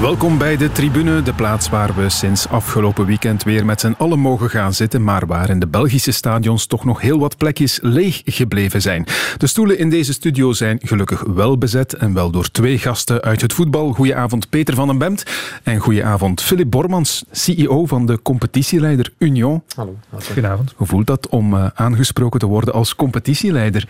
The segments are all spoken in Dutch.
Welkom bij de tribune, de plaats waar we sinds afgelopen weekend weer met z'n allen mogen gaan zitten, maar waar in de Belgische stadions toch nog heel wat plekjes leeg gebleven zijn. De stoelen in deze studio zijn gelukkig wel bezet en wel door twee gasten uit het voetbal. Goedenavond Peter van den Bemt en goedenavond Philip Bormans, CEO van de competitieleider Union. Hallo. Goedenavond. Hoe voelt dat om uh, aangesproken te worden als competitieleider?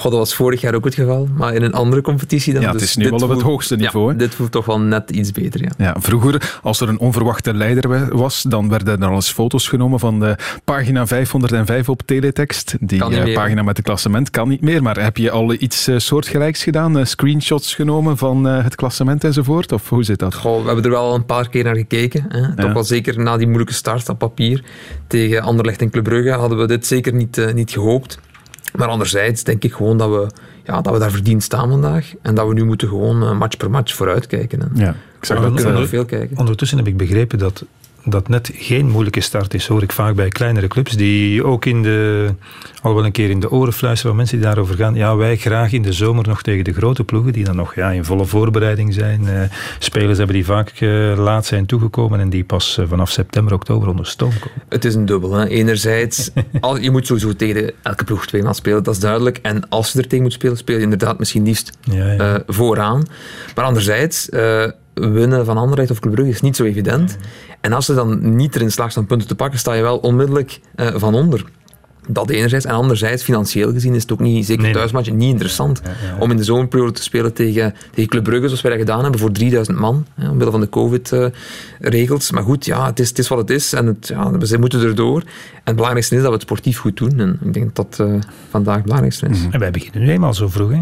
God, dat was vorig jaar ook het geval, maar in een andere competitie dan. Ja, het is nu wel op het hoogste niveau. Ja, dit voelt toch wel net iets beter, ja. ja. Vroeger, als er een onverwachte leider was, dan werden er al eens foto's genomen van de pagina 505 op teletext. Die meer, pagina met het klassement kan niet meer, maar heb je al iets uh, soortgelijks gedaan? Uh, screenshots genomen van het klassement enzovoort? Of hoe zit dat? Goh, we hebben er wel een paar keer naar gekeken. Hè. Ja. Toch wel zeker na die moeilijke start op papier tegen Anderlecht en Club Brugge hadden we dit zeker niet, niet gehoopt. Maar anderzijds denk ik gewoon dat we, ja, dat we daar verdiend staan vandaag. En dat we nu moeten gewoon match per match vooruitkijken. En ja, ik zag dat we veel kijken. Ondertussen heb ik begrepen dat dat net geen moeilijke start is, hoor ik vaak bij kleinere clubs, die ook in de, al wel een keer in de oren fluisteren van mensen die daarover gaan. Ja, wij graag in de zomer nog tegen de grote ploegen, die dan nog ja, in volle voorbereiding zijn. Uh, spelers hebben die vaak uh, laat zijn toegekomen en die pas uh, vanaf september, oktober onder stoom komen. Het is een dubbel. Hè. Enerzijds, al, je moet sowieso tegen elke ploeg tweemaal spelen, dat is duidelijk. En als je er tegen moet spelen, speel je inderdaad misschien liefst ja, ja. vooraan. Maar anderzijds winnen van Anderlecht of Club Brugge is niet zo evident. En als ze dan niet erin slaagt om punten te pakken, sta je wel onmiddellijk uh, van onder. Dat enerzijds. En anderzijds, financieel gezien, is het ook niet, zeker nee, thuismatch, niet interessant ja, ja, ja. om in de zomerperiode te spelen tegen, tegen Club Brugge, zoals wij dat gedaan hebben, voor 3000 man, hè, omwille van de COVID-regels. Maar goed, ja, het is, het is wat het is en het, ja, we moeten erdoor. En het belangrijkste is dat we het sportief goed doen. En ik denk dat dat uh, vandaag het belangrijkste is. En wij beginnen nu eenmaal zo vroeg. Hè?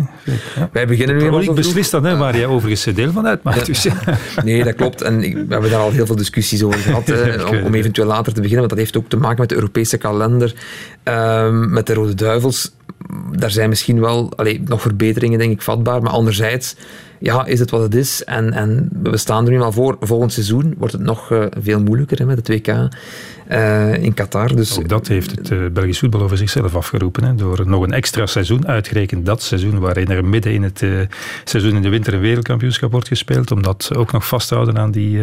Wij beginnen nu eenmaal Ik beslis dat, hè, waar jij overigens deel van uitmaakt. Dus. nee, dat klopt. En ik, we hebben daar al heel veel discussies over gehad, hè, om, om eventueel later te beginnen. Want dat heeft ook te maken met de Europese kalender. Um, met de Rode Duivels, daar zijn misschien wel allee, nog verbeteringen, denk ik, vatbaar. Maar anderzijds ja, is het wat het is. En, en we staan er nu al voor. Volgend seizoen wordt het nog uh, veel moeilijker hè, met het WK uh, in Qatar. Dus, Ook dat heeft het uh, Belgisch voetbal over zichzelf afgeroepen. Hè, door nog een extra seizoen, uitgerekend dat seizoen, waarin er midden in het seizoen in de winter een wereldkampioenschap wordt gespeeld. Om dat ook nog vast te houden aan die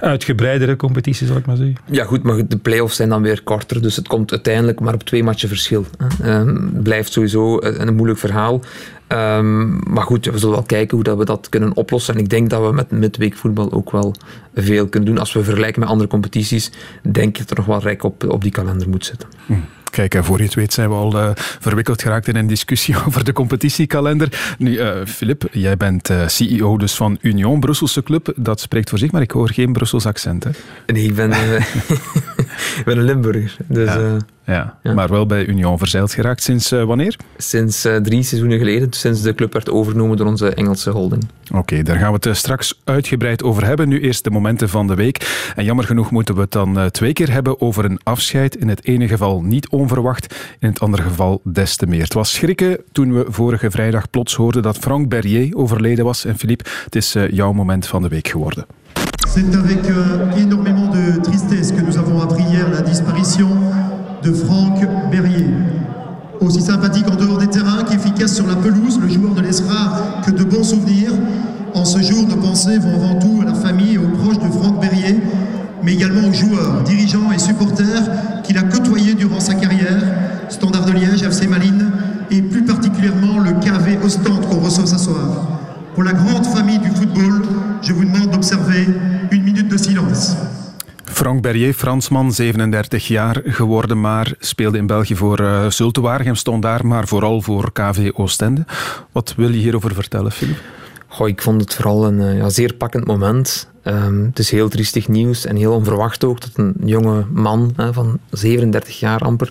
uitgebreidere competitie, zal ik maar zeggen. Ja, goed, maar de play-offs zijn dan weer korter. Dus het komt uiteindelijk maar op twee matchen verschil. Het blijft sowieso een, een moeilijk verhaal. Um, maar goed, we zullen wel kijken hoe dat we dat kunnen oplossen. En ik denk dat we met midweekvoetbal ook wel veel kunnen doen. Als we vergelijken met andere competities, denk ik dat er nog wel rijk op, op die kalender moet zitten. Hm. Kijk, voor je het weet zijn we al uh, verwikkeld geraakt in een discussie over de competitiekalender. Nu, Filip, uh, jij bent uh, CEO dus van Union, Brusselse club. Dat spreekt voor zich, maar ik hoor geen Brussels accent. Hè? Nee, ik ben, ik ben een Limburger. Dus, ja. Ja, ja, maar wel bij Union verzeild geraakt. Sinds uh, wanneer? Sinds uh, drie seizoenen geleden, sinds de club werd overgenomen door onze Engelse holding. Oké, okay, daar gaan we het straks uitgebreid over hebben. Nu eerst de momenten van de week. En jammer genoeg moeten we het dan twee keer hebben over een afscheid. In het ene geval niet onverwacht, in het andere geval des te meer. Het was schrikken toen we vorige vrijdag plots hoorden dat Frank Berrier overleden was. En Philippe, het is jouw moment van de week geworden. C'est avec euh, énormément de tristesse que nous avons appris hier la disparition de Franck Berrier. Aussi sympathique en dehors des terrains qu'efficace sur la pelouse, le joueur ne laissera que de bons souvenirs. En ce jour, nos pensées vont avant tout à la famille et aux proches de Franck Berrier, mais également aux joueurs, dirigeants et supporters qu'il a côtoyés durant sa carrière, Standard de Liège, FC Malines et plus particulièrement le KV Ostende qu'on reçoit ce soir. Pour la grande famille du football, je vous demande d'observer une minute de silence. Frank Berrier, Fransman, 37 jaar geworden, maar speelde in België voor uh, Zulte Waregem, stond daar maar vooral voor KV Oostende. Wat wil je hierover vertellen, Filip? Goh, ik vond het vooral een uh, ja, zeer pakkend moment. Um, het is heel triestig nieuws en heel onverwacht ook dat een jonge man hè, van 37 jaar amper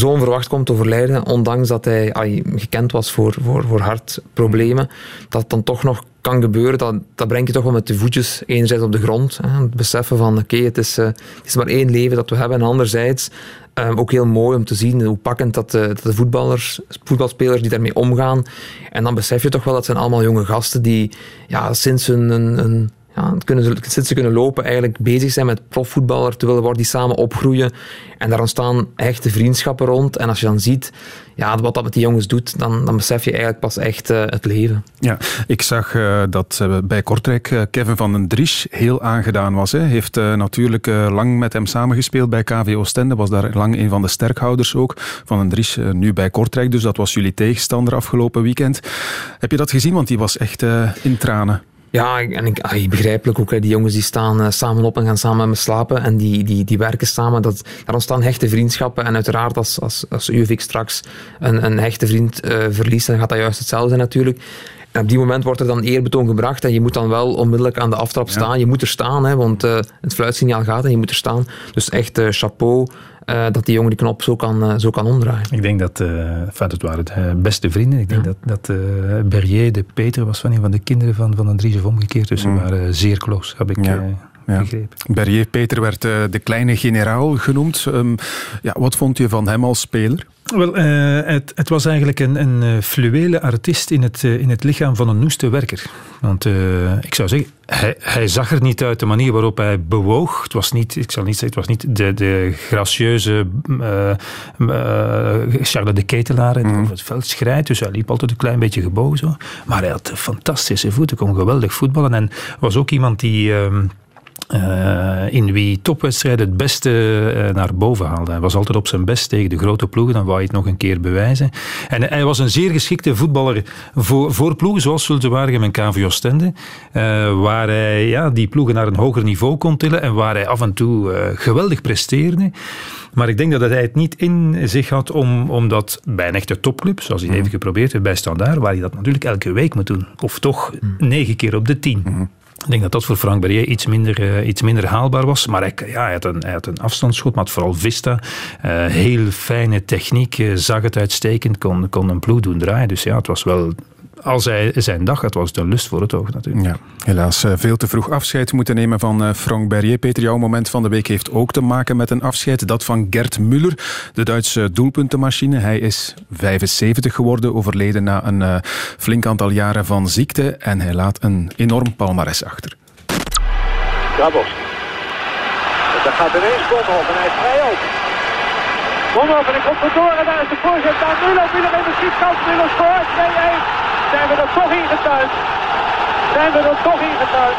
zo onverwacht komt overlijden, ondanks dat hij gekend was voor, voor, voor hartproblemen, dat het dan toch nog kan gebeuren, dat, dat brengt je toch wel met de voetjes enerzijds op de grond. Hè, het beseffen van, oké, het, is, het is maar één leven dat we hebben. En anderzijds um, ook heel mooi om te zien hoe pakkend dat de, dat de voetballers, voetbalspelers die daarmee omgaan. En dan besef je toch wel dat zijn allemaal jonge gasten die ja, sinds hun ja, kunnen sinds ze kunnen lopen, eigenlijk bezig zijn met profvoetballer te willen worden, die samen opgroeien. En daar ontstaan echte vriendschappen rond. En als je dan ziet ja, wat dat met die jongens doet, dan, dan besef je eigenlijk pas echt uh, het leven. Ja, ik zag uh, dat uh, bij Kortrijk Kevin van den Dries heel aangedaan was. Hij heeft natuurlijk lang met hem samengespeeld bij KV Oostende, was daar lang een van de sterkhouders ook. Van den Dries nu bij Kortrijk, dus dat was jullie tegenstander afgelopen weekend. Heb je dat gezien? Want die was echt in tranen. Ja, en ik, ah, begrijpelijk ook. Die jongens die staan uh, samen op en gaan samen met me slapen. En die, die, die werken samen. Dat, daar ontstaan hechte vriendschappen. En uiteraard, als, als, als straks een, een hechte vriend uh, verliest, dan gaat dat juist hetzelfde zijn natuurlijk. En op die moment wordt er dan eerbetoon gebracht. En je moet dan wel onmiddellijk aan de aftrap staan. Je moet er staan, hè, want uh, het fluitsignaal gaat en je moet er staan. Dus echt chapeau. Uh, dat die jongen die knop zo kan, uh, zo kan omdraaien. Ik denk dat, uh, enfin, het waren de beste vrienden. Ik denk ja. dat, dat Berrier, de Peter, was van een van de kinderen van, van Andries of omgekeerd. Dus ze mm. waren zeer close, heb ik ja. begrepen. Berrier Peter werd de kleine generaal genoemd. Um, ja, wat vond je van hem als speler? Wel, uh, het, het, was eigenlijk een, een fluwele artiest in het, uh, in het lichaam van een noeste werker. Want uh, ik zou zeggen, hij, hij, zag er niet uit de manier waarop hij bewoog. Het was niet, ik zal niet zeggen, het was niet de, de gracieuze Charles de Ketelaar mm. over het veld schrijdt. Dus hij liep altijd een klein beetje gebogen zo. Maar hij had fantastische voeten, kon geweldig voetballen. En was ook iemand die... Uh, in wie topwedstrijden het beste uh, naar boven haalde. Hij was altijd op zijn best tegen de grote ploegen, dan wou hij het nog een keer bewijzen. En hij was een zeer geschikte voetballer voor, voor ploegen zoals Zulte Waregem en KV Oostende, uh, waar hij ja, die ploegen naar een hoger niveau kon tillen en waar hij af en toe geweldig presteerde. Maar ik denk dat hij het niet in zich had om, om dat bij een echte topclub, zoals hij mm. heeft geprobeerd heeft bij Standaard, waar hij dat natuurlijk elke week moet doen. Of toch mm. negen keer op de tien. Mm. Ik denk dat dat voor Frank Barrier iets minder, uh, iets minder haalbaar was. Maar hij, ja, hij, had een, hij had een afstandsschot, maar vooral vista. Uh, heel fijne techniek, uh, zag het uitstekend, kon, kon een ploeg doen draaien. Dus ja, het was wel als hij zijn dag had, was het een lust voor het oog natuurlijk. Ja, helaas eh, veel te vroeg afscheid moeten nemen van eh, Frank Berrier. Peter, jouw moment van de week heeft ook te maken met een afscheid. Dat van Gert Muller, de Duitse doelpuntenmachine. Hij is 75 geworden, overleden na een uh, flink aantal jaren van ziekte. En hij laat een enorm palmares achter. Grabowski. Dat gaat ineens Bonhoff en hij is vrij open. Bonhoff en hij komt erdoor en daar is de voorzet naar Muller. Muller in de schietkant, Muller scoort 2-1. Zijn we er toch ingetuind? Zijn we er toch ingetuind?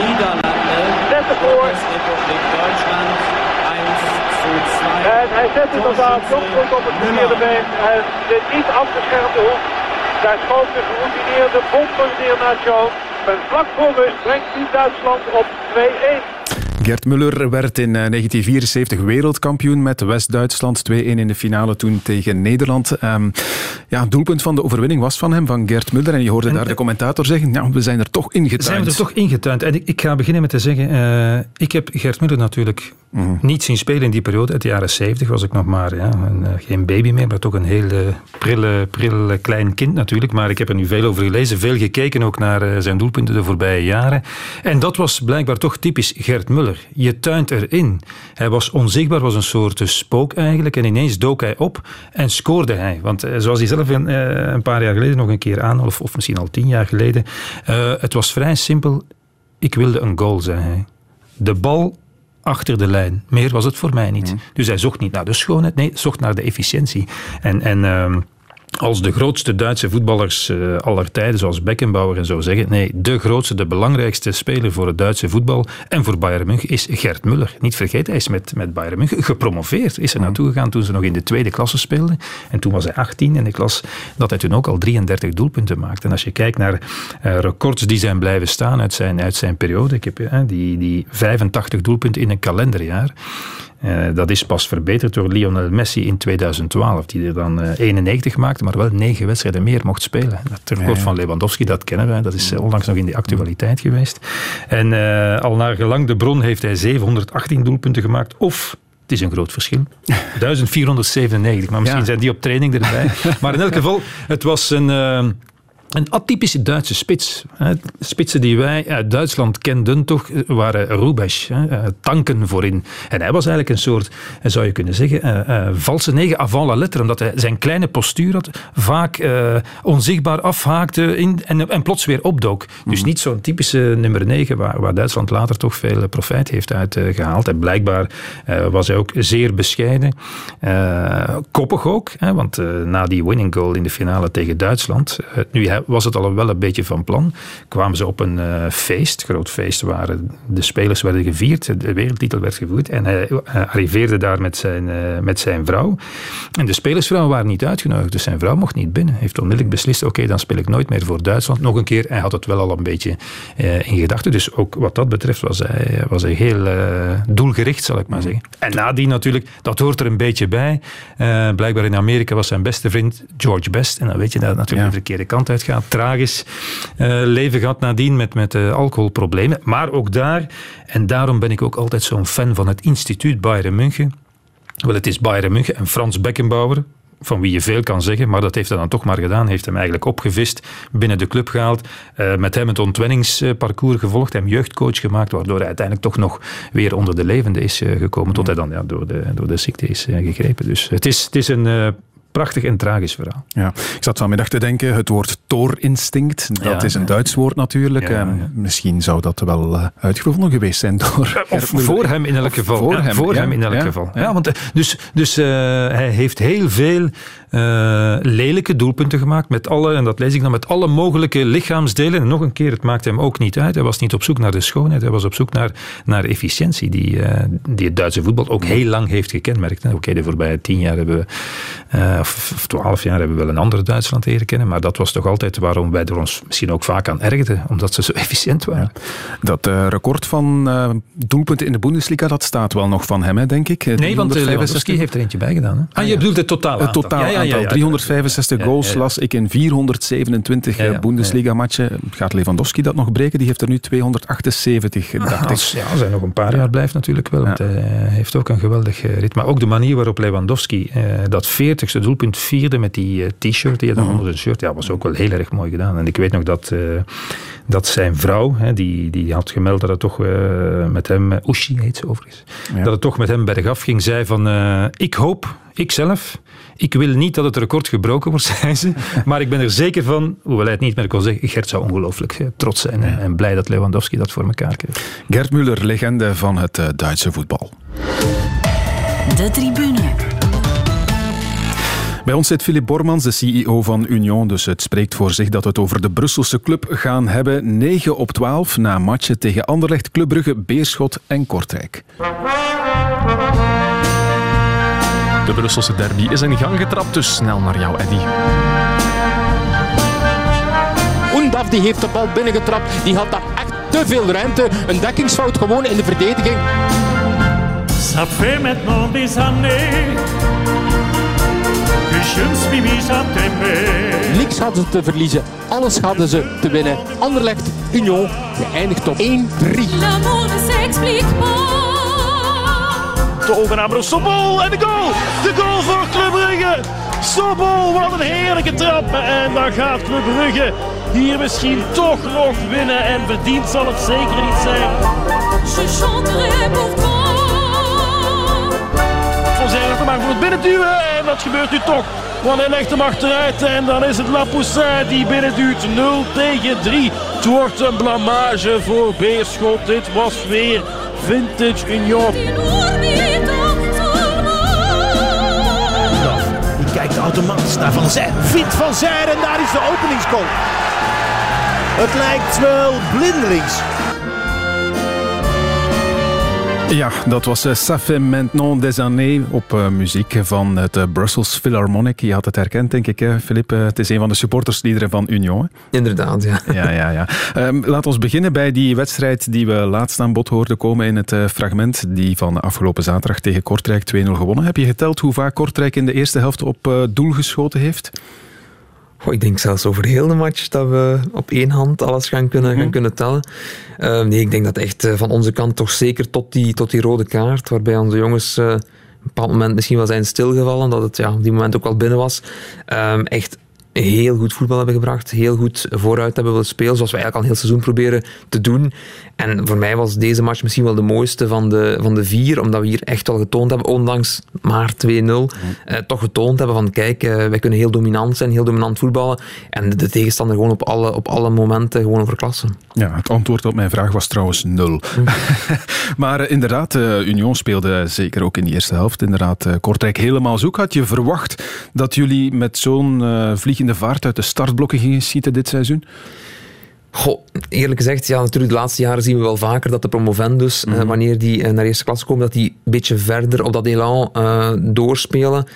Niederlande. Zet voor. Duitsland. 1 En hij zet inderdaad nog goed op het verkeerde been. En de niet afgeschermde hoek. Daar schoot de geroutineerde naar Jones. En vlak voor rust brengt hij Duitsland op 2-1. Gert Muller werd in 1974 eh, wereldkampioen met West-Duitsland. 2-1 in de finale toen tegen Nederland. Um, ja, het doelpunt van de overwinning was van hem, van Gert Muller. En je hoorde daar de commentator zeggen, ja, we zijn er toch ingetuind. Zijn we er toch ingetuind. En ik, ik ga beginnen met te zeggen, uh, ik heb Gert Muller natuurlijk mm. niet zien spelen in die periode. Uit de jaren 70 was ik nog maar ja, een, geen baby meer, maar toch een heel prille, prille klein kind natuurlijk. Maar ik heb er nu veel over gelezen, veel gekeken ook naar zijn doelpunten de voorbije jaren. En dat was blijkbaar toch typisch Gert Muller. Je tuint erin. Hij was onzichtbaar, was een soort spook eigenlijk. En ineens dook hij op en scoorde hij. Want eh, zoals hij zelf een, eh, een paar jaar geleden nog een keer aan, of, of misschien al tien jaar geleden. Uh, het was vrij simpel. Ik wilde een goal, zei hij. De bal achter de lijn. Meer was het voor mij niet. Dus hij zocht niet naar de schoonheid, nee, zocht naar de efficiëntie. En, en uh, als de grootste Duitse voetballers uh, aller tijden, zoals Beckenbauer en zo zeggen. Nee, de grootste, de belangrijkste speler voor het Duitse voetbal en voor Bayern München is Gert Muller. Niet vergeten, hij is met, met Bayern München gepromoveerd. Is er naartoe gegaan toen ze nog in de tweede klasse speelden. En toen was hij 18 in de klas dat hij toen ook al 33 doelpunten maakte. En als je kijkt naar uh, records die zijn blijven staan uit zijn, uit zijn periode. Ik heb uh, die, die 85 doelpunten in een kalenderjaar. Uh, dat is pas verbeterd door Lionel Messi in 2012, die er dan uh, 91 maakte, maar wel negen wedstrijden meer mocht spelen. Dat record van Lewandowski, dat kennen wij, dat is uh, onlangs nog in de actualiteit geweest. En eh, al naar gelang de bron heeft hij 718 doelpunten gemaakt, of het is een groot verschil. 1497, maar misschien ja. zijn die op training erbij. Maar in elk geval, het was een, een atypische Duitse spits. Spitsen die wij uit Duitsland kenden toch waren Rubesch, tanken voorin. En hij was eigenlijk een soort, zou je kunnen zeggen, uh, valse negen avant la lettre, omdat hij zijn kleine postuur had, vaak uh, onzichtbaar afhaakte in, en, en plots weer opdook. Dus mhm. niet zo'n typische nummer 9, waar, waar, Duitsland later toch veel profijt heeft uitgehaald. en blijkbaar was hij ook zeer bescheiden. koppig ook, hè, want na die winning goal in de finale tegen Duitsland, nu was het al wel een beetje van plan. Kwamen ze op een uh, feest, groot feest, waar de spelers werden gevierd, de wereldtitel werd gevoerd. En hij arriveerde daar met zijn, uh, met zijn vrouw. En de spelersvrouwen waren niet uitgenodigd, dus zijn vrouw mocht niet binnen. Hij heeft onmiddellijk beslist, oké, dan speel ik nooit meer voor Duitsland. Nog een keer, hij had het wel al een beetje in gedachten. Dus ook wat dat betreft was hij, was hij heel doelgericht, zal ik maar zeggen. En nadien natuurlijk, dat hoort er een beetje bij. blijkbaar in Amerika was zijn beste vriend George Best. En dan weet je dat het natuurlijk de verkeerde kant uitgaat tragisch uh, leven gehad nadien met, met uh, alcoholproblemen. Maar ook daar, en daarom ben ik ook altijd zo'n fan van het instituut Bayern München. Wel, het is Bayern München en Frans Beckenbauer, van wie je veel kan zeggen, maar dat heeft hij dan toch maar gedaan. Heeft hem eigenlijk opgevist, binnen de club gehaald, uh, met hem het ontwenningsparcours gevolgd, hem jeugdcoach gemaakt, waardoor hij uiteindelijk toch nog weer onder de levende is gekomen, tot hij dan ja, door, de, door de ziekte is gegrepen. Dus het is, het is een prachtig en tragisch verhaal. Ja, ik zat vanmiddag te denken, het woord toorinstinct, dat is een Duits woord natuurlijk. Ja, ehm, Misschien zou dat wel uh, uitgevonden geweest zijn door... Of voor hem in elk geval. Voor, hem, voor hem in elk geval. Ja, want eh, dus, dus uh, hij heeft heel veel uh, lelijke doelpunten gemaakt met alle, en dat lees ik dan, met alle mogelijke lichaamsdelen. En nog een keer, het maakte hem ook niet uit. Hij was niet op zoek naar de schoonheid, hij was op zoek naar, naar efficiëntie, die, die het Duitse voetbal ook heel lang heeft gekenmerkt. Oké, okay, de voorbije tien jaar hebben we of twaalf jaar hebben we wel een ander Duitsland leren kennen, maar dat was toch altijd waarom wij er ons misschien ook vaak aan ergden, omdat ze zo efficiënt waren. Dat uh, record van uh, doelpunten in de Bundesliga, dat staat wel nog van hem, hè, denk ik. Nee, want uh, Lewandowski heeft er eentje bij gedaan. Hè? Ah, je bedoelt het totaal Het totaal ja, ja, aantal. 365 goals las ik in 427 Bundesliga-matchen. Gaat Lewandowski dat nog breken? Die heeft er nu 278, dacht ik. Ja, als hij nog een paar jaar blijft natuurlijk wel, want hij heeft ook een geweldig ritme. Maar ook de manier waarop Lewandowski dat 40ste doelpunt vierde met die eh, t-shirt die je dan mhm. onder zijn shirt. Ja, was ook wel heel erg mooi gedaan. En ik weet nog dat, uh, dat zijn vrouw, hè, die, die had gemeld dat het toch uh, met hem, Ushi heet ze overigens, dat het toch met hem bergaf ging. Zei van, ik hoop, ikzelf, ik wil niet dat het record gebroken wordt, zei ze. Maar ik ben er zeker van, hoewel hij het niet meer kon zeggen, Gert zou ongelooflijk trots zijn en blij dat Lewandowski dat voor elkaar kreeg. Gert Muller, legende van het Duitse voetbal. De tribune. Bij ons zit Philip Bormans, de CEO van Union. Dus het spreekt voor zich dat we het over de Brusselse club gaan hebben. 9 op 12 na matchen tegen Anderlecht, Club Brugge, Beerschot en Kortrijk. De Brusselse derby is in gang getrapt, dus snel naar jou, Eddy. Oendaf die heeft de bal binnengetrapt. Die had daar echt te veel ruimte. Een dekkingsfout gewoon in de verdediging. Ça fait maintenant des années Niks hadden ze te verliezen, alles hadden ze te winnen. Anderlecht, Union, geëindigd op 1-3. De ogen naar Sobol en de goal! De goal voor Club Brugge! Sobol, wat een heerlijke trap. En dan gaat Club Brugge hier misschien toch nog winnen. En verdiend zal het zeker niet zijn. Van zijn maar voor het binnenduwen. En dat gebeurt nu toch. Want hij legt hem achteruit en dan is het Lapoussin die binnenduwt. 0 tegen 3. Het wordt een blamage voor Beerschot. Dit was weer vintage Union. Automatisch naar Van Zijr. Vindt Van Zijr en daar is de openingsgoal. Het lijkt wel blindelings. Ja, dat was Ça fait maintenant des années op uh, muziek van het uh, Brussels Philharmonic. Je had het herkend, denk ik, Filip. het is een van de supportersliederen van Union. Hè? Inderdaad, ja. ja, ja, ja. Um, laat ons beginnen bij die wedstrijd die we laatst aan bod hoorden komen in het fragment. Die van afgelopen zaterdag tegen Kortrijk 2-0 gewonnen. Heb je geteld hoe vaak Kortrijk in de eerste helft op doel geschoten heeft? Ik denk zelfs over heel de match dat we op één hand alles gaan kunnen, gaan mhm. kunnen tellen. Uh, nee, ik denk dat echt uh, van onze kant toch zeker tot die, tot die rode kaart, waarbij onze jongens uh, op een bepaald moment misschien wel zijn stilgevallen, dat het ja, op die moment ook wel binnen was. Ehm, echt heel goed voetbal hebben gebracht, heel goed vooruit hebben willen spelen, zoals we eigenlijk al een heel seizoen proberen te doen. En voor mij was deze match misschien wel de mooiste van de, van de vier, omdat we hier echt al getoond hebben, ondanks maar 2-0, eh, toch getoond hebben van kijk, eh, wij kunnen heel dominant zijn, heel dominant voetballen en de, tegenstander gewoon op alle, op alle momenten gewoon overklassen. Ja, het antwoord op mijn vraag was trouwens nul. maar uh, inderdaad, Union speelde zeker ook in de eerste helft, inderdaad, Kortrijk helemaal zoek. Had je verwacht dat jullie met zo'n vliegende vaart uit de startblokken gingen schieten dit seizoen? Goh, eerlijk gezegd, ja, natuurlijk de laatste jaren zien we wel vaker dat de promovendus, mm wanneer die uh, naar eerste klasse komen, dat die een beetje verder op dat elan uh, doorspelen.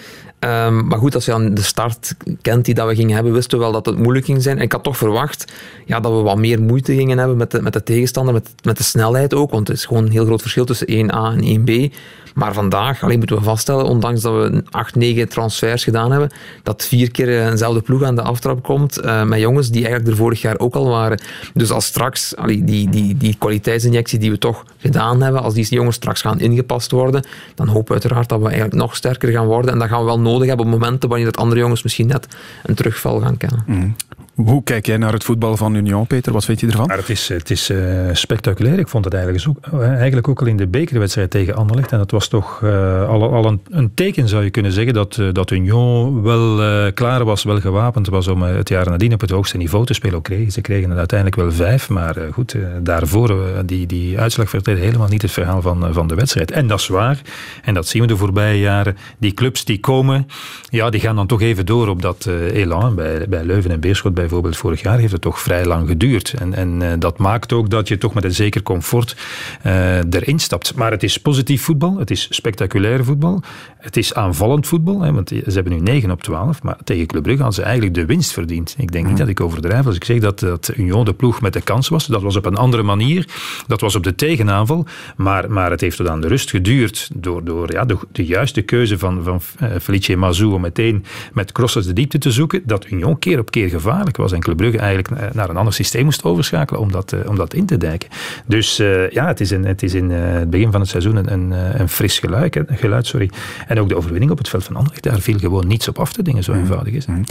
Um, maar goed, als je aan de start kent die dat we gingen hebben, wisten we wel dat het moeilijk ging zijn. En ik had toch verwacht ja, dat we wat meer moeite gingen hebben met de, met de tegenstander, met, met de snelheid ook. Want het is gewoon een heel groot verschil tussen 1A en 1B. Maar vandaag, alleen moeten we vaststellen, ondanks dat we 8, 9 transfers gedaan hebben, dat vier keer eenzelfde ploeg aan de aftrap komt uh, met jongens die eigenlijk er vorig jaar ook al waren. Dus als straks die, die, die kwaliteitsinjectie die we toch gedaan hebben, als die jongens straks gaan ingepast worden, dan hopen we uiteraard dat we eigenlijk nog sterker gaan worden. En dat gaan we wel nodig hebben op momenten wanneer dat andere jongens misschien net een terugval gaan kennen. Mm. Hoe kijk jij naar het voetbal van Union, Peter? Wat weet je ervan? Het is, het is uh, spectaculair. Ik vond het eigenlijk ook, eh, eigenlijk ook al in de bekerwedstrijd tegen Anderlecht. En dat was toch uh, al, al een, een, teken, zou je kunnen zeggen, dat, dat Union wel klaar was, wel gewapend was om het jaar nadien op het hoogste niveau te spelen. Ook. Ze kregen er uiteindelijk wel vijf, maar goed, daarvoor, die, die uitslag vertelde helemaal niet het verhaal van, van de wedstrijd. En dat is waar. En dat zien we de voorbije jaren. Die clubs die komen, ja, die gaan dan toch even door op dat elan. Bij, bij Leuven en Beerschot bijvoorbeeld vorig jaar heeft het toch vrij lang geduurd. En, en dat maakt ook dat je toch met een zeker comfort erin stapt. Maar het is positief voetbal. Het is spectaculair voetbal. Het is aanvallend voetbal, hè, want ze hebben nu 9 op 12, maar tegen Club Brugge hadden ze eigenlijk de winst verdiend. Ik denk niet dat ik overdrijf als ik zeg dat, dat Union de ploeg met de kans was. Dat was op een andere manier. Dat was op de tegenaanval. Maar, maar het heeft tot aan de rust geduurd door, door ja, de, de juiste keuze van, van uh, Felice Mazou om meteen met crossers de diepte te zoeken, dat Union keer op keer gevaarlijk was en Club Brugge eigenlijk eh, naar een ander systeem moest overschakelen om dat, uh, om dat in te dijken. Dus uh, ja, het is in het, is in, het begin van het seizoen een, een, een fris geluid, geluid sorry. En ook de overwinning op het veld van Anderlecht, daar viel gewoon niets op af te dingen, zo mm. eenvoudig is. Mm.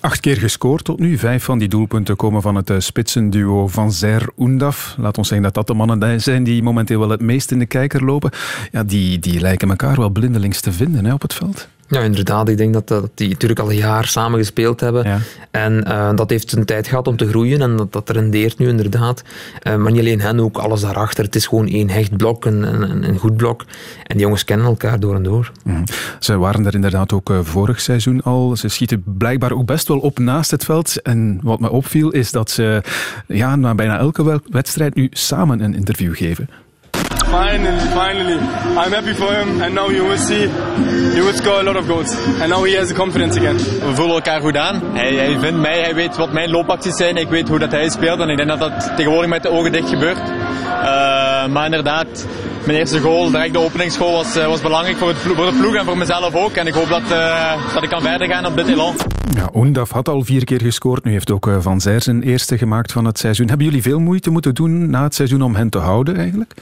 Acht keer gescoord tot nu. Vijf van die doelpunten komen van het spitsenduo Van Zer-Oendaf. Laat ons zeggen dat dat de mannen zijn die momenteel wel het meest in de kijker lopen. Ja, die, die lijken elkaar wel blindelings te vinden hè, op het veld. Ja, inderdaad. Ik denk dat, dat die natuurlijk al een jaar samen gespeeld hebben. En uh, dat heeft zijn tijd gehad om te groeien en dat, dat rendeert nu inderdaad. Uh, maar niet alleen hen, ook alles daarachter. Het is gewoon één hecht blok, een, een, een goed blok. En die jongens kennen elkaar door en door. Mm. Ze waren er inderdaad ook uh, vorig seizoen al. Ze schieten blijkbaar ook best wel op naast het veld. En wat me opviel is dat ze ja, na bijna elke wedstrijd nu samen een interview geven. Finally, finally. I'm happy for him. And now you will see, he will score a lot of goals. And now he has the confidence again. We voelen elkaar goed aan. Hij, hij vindt mij, hij weet wat mijn loopacties zijn. Ik weet hoe dat hij speelt. En ik denk dat dat tegenwoordig met de ogen dicht gebeurt. Uh, maar inderdaad, mijn eerste goal, direct de openingsgoal, was, uh, was belangrijk voor, het, voor de ploeg en voor mezelf ook. En ik hoop dat, uh, dat ik kan verder gaan op dit elan. Ja, Oendaf had al vier keer gescoord. Nu heeft ook Van Zijr zijn eerste gemaakt van het seizoen. Hebben jullie veel moeite moeten doen na het seizoen om hen te houden eigenlijk?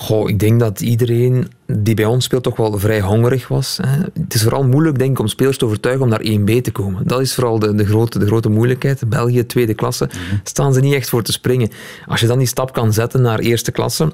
Goh, ik denk dat iedereen die bij ons speelt toch wel vrij hongerig was. Hè. Het is vooral moeilijk denk ik, om spelers te overtuigen om naar 1B te komen. Dat is vooral de, de, grote, de grote moeilijkheid. België, tweede klasse, mhm. staan ze niet echt voor te springen. Als je dan die stap kan zetten naar eerste klasse,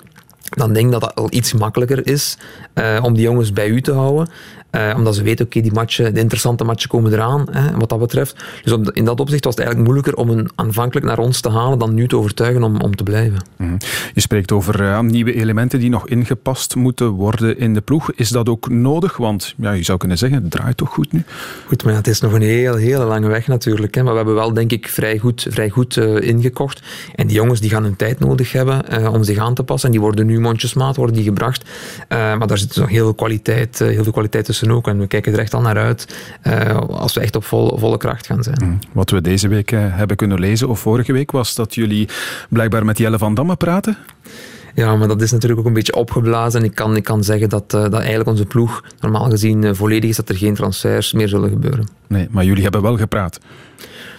dan denk ik dat dat al iets makkelijker is uh, om die jongens bij u te houden. Uh, omdat ze weten, oké, die matchen, de interessante matchen komen eraan, hè, wat dat betreft. Dus op, in dat opzicht was het eigenlijk moeilijker om een aanvankelijk naar ons te halen dan nu te overtuigen om, om te blijven. Mm. Je spreekt over uh, nieuwe elementen die nog ingepast moeten worden in de ploeg. Is dat ook nodig? Want ja, je zou kunnen zeggen, het draait toch goed nu? Goed, maar ja, het is nog een heel, hele lange weg natuurlijk. Hè. Maar we hebben wel, denk ik, vrij goed, vrij goed uh, ingekocht. En die jongens die gaan hun tijd nodig hebben om zich aan te passen. En die worden nu mondjesmaat, worden die gebracht. maar daar zit dus nog heel veel kwaliteit, heel veel kwaliteit tussen ook. En we kijken er echt al naar uit uh, als we echt op volle, volle kracht gaan zijn. Mm. Wat we deze week uh, hebben kunnen lezen, of vorige week, was dat jullie blijkbaar met Jelle van Damme praten? Ja, maar dat is natuurlijk ook een beetje opgeblazen. Ik kan, ik kan zeggen dat, uh, dat eigenlijk onze ploeg normaal gezien volledig is, dat er geen transfers meer zullen gebeuren. Nee, maar jullie hebben wel gepraat.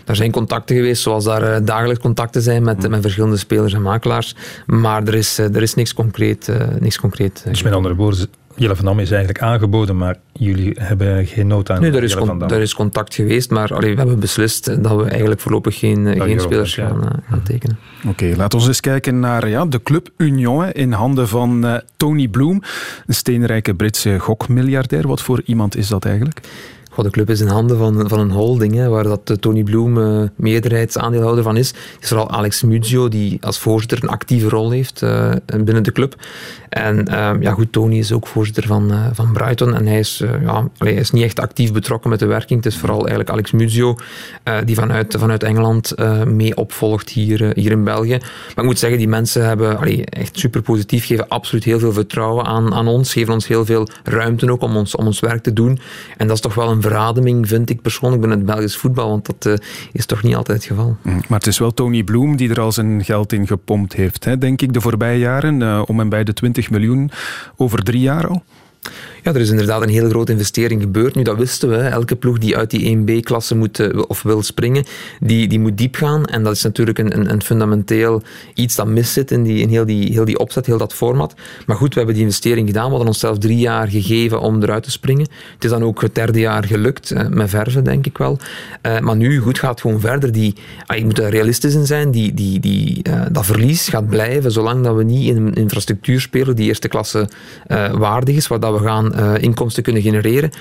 Er zijn contacten geweest, zoals daar dagelijks contacten zijn met, mm. met verschillende spelers en makelaars. Maar er is, er is niks concreet. niks concreet dus met andere woorden, Jelle van Damme is eigenlijk aangeboden, maar jullie hebben geen nood aan Nee, daar is, Jelle van con- Damme. daar is contact geweest, maar allee, we hebben beslist dat we eigenlijk voorlopig geen, eh, geen spelers wel, ja. gaan, eh, gaan tekenen. Oké, laten we eens kijken naar ja, de Club Union in handen van eh, Tony Bloom, een steenrijke Britse gokmiljardair. Wat voor iemand is dat eigenlijk? De club is in handen van, van een holding, hè, waar dat Tony Bloem eh, meerderheidsaandeelhouder van is. Het is vooral Alex Muzio, die als voorzitter een actieve rol heeft eh, binnen de club. En ehm, ja, goed, Tony is ook voorzitter van, eh, van Brighton en hij is, ja, hij is niet echt actief betrokken met de werking. Het is vooral eigenlijk Alex Muzio die vanuit, vanuit Engeland mee opvolgt hier, hier in België. Maar ik moet zeggen, die mensen hebben echt super positief, geven absoluut heel veel vertrouwen aan, aan ons, geven ons heel veel ruimte ook om ons, om ons werk te doen. En dat is toch wel een verademing, vind ik persoonlijk, binnen het Belgisch voetbal, want dat eh, is toch niet altijd het geval. Maar het is wel Tony Bloom die er al zijn geld in gepompt heeft, hè, denk ik, de voorbije jaren. eh, om en bij de 20 miljoen over drie jaar al. Ja, er is inderdaad een hele grote investering gebeurd. Nu, dat wisten we. Elke ploeg die uit die 1B-klasse moet eh, of wil springen, die, die moet diep gaan. En dat is natuurlijk een, een, een fundamenteel iets dat mis zit in, die, in heel, die, heel die opzet, heel dat format. Maar goed, we hebben die investering gedaan. We hadden onszelf drie jaar gegeven om eruit te springen. Het is dan ook het derde jaar gelukt, eh, met verven, denk ik wel. Eh, maar nu, goed, gaat gewoon verder. Die, ah, je moet er realistisch in zijn. Die, die, die, dat verlies gaat blijven zolang dat we niet in een infrastructuur spelen die eerste klasse waardig is, waar dat we gaan eh, inkomsten kunnen genereren.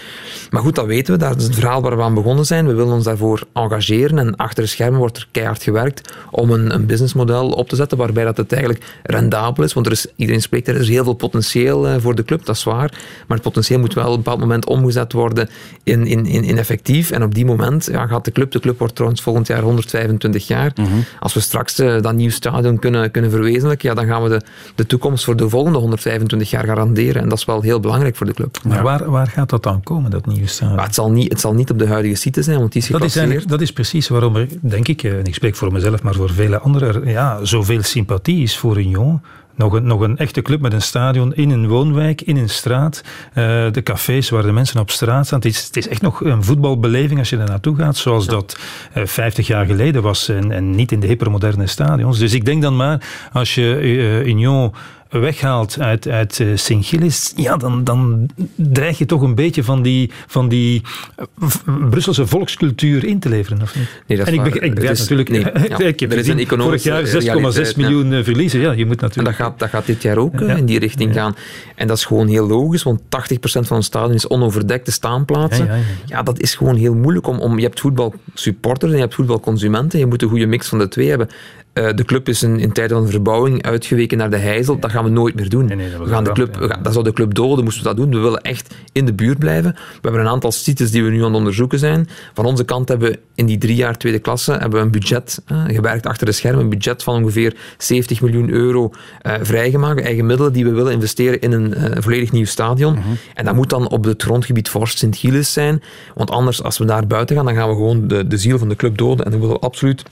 Maar goed, dat weten we. Dat is het verhaal waar we aan begonnen zijn. We willen ons daarvoor engageren en achter de schermen wordt er keihard gewerkt om een, een businessmodel op te zetten waarbij dat het eigenlijk rendabel is. Want er is, iedereen spreekt, er is heel veel potentieel eh, voor de club, dat is waar. Maar het potentieel moet wel op een bepaald moment omgezet worden in, in, in, in effectief. En op die moment ja, gaat de club, de club wordt trouwens volgend jaar 125 jaar. Als we straks eh, dat nieuw stadion kunnen, kunnen verwezenlijken, ja, dan gaan we de, de toekomst voor de volgende 125 jaar garanderen. En dat is wel heel belangrijk voor de club. Maar waar, waar gaat dat dan komen, dat nieuwe stadion? Het, zal niet, het zal niet op de huidige site zijn, want die is Dat is, dat is precies waarom er, denk ik, eh, en ik spreek voor mezelf, maar voor vele anderen, er, ja, zoveel sympathie is voor Union. Nog een, nog een echte club met een stadion in een woonwijk, in een straat. Eh, de cafés waar de mensen op straat staan. Het is, het is echt nog een voetbalbeleving als je daar naartoe gaat, zoals dat eh, 50 jaar geleden was en, en niet in de hypermoderne stadions. Dus ik denk dan maar, als je eh, Union weghaalt uit, uit eh, Sint-Gilles, ja, dan, dan dreig je toch een beetje van die, van die eh, Brusselse volkscultuur in te leveren, of niet? Nee, dat is en ik begrijp, ik begrijp is- natuurlijk, nee, ja. ik heb Er is een vorig jaar 6,6 realiteit, ja. miljoen eh, verliezen. Ja, je moet En natuurlijk... dat gaat, dat gaat dit jaar ook Ja. in die richting gaan. En dat is gewoon heel logisch, want 80% van ons stadion is onoverdekte staanplaatsen. Ja. dat is gewoon heel moeilijk. Om, om, je hebt voetbalsupporters en je hebt voetbalconsumenten. Je moet een goede mix van de twee hebben. Eh, de club is in, in tijden van verbouwing uitgeweken naar de Heizel. Dat gaan we nooit meer doen. nee, we gaan de club, ramp, we gaan- dat zou de club doden, moesten we dat doen. We willen echt in de buurt blijven. We hebben een aantal sites die we nu aan het onderzoeken zijn. Van onze kant hebben we in die drie jaar tweede klasse hebben we een budget, eh, gewerkt achter de schermen, een budget van ongeveer 70 miljoen euro eh, vrijgemaakt. Eigen middelen die we willen investeren in een volledig nieuw stadion. En dat moet dan op het grondgebied Vorst Sint-Gilles zijn. Want anders, als we daar buiten gaan, dan gaan we gewoon de, de ziel van de club doden. En dan willen we absoluut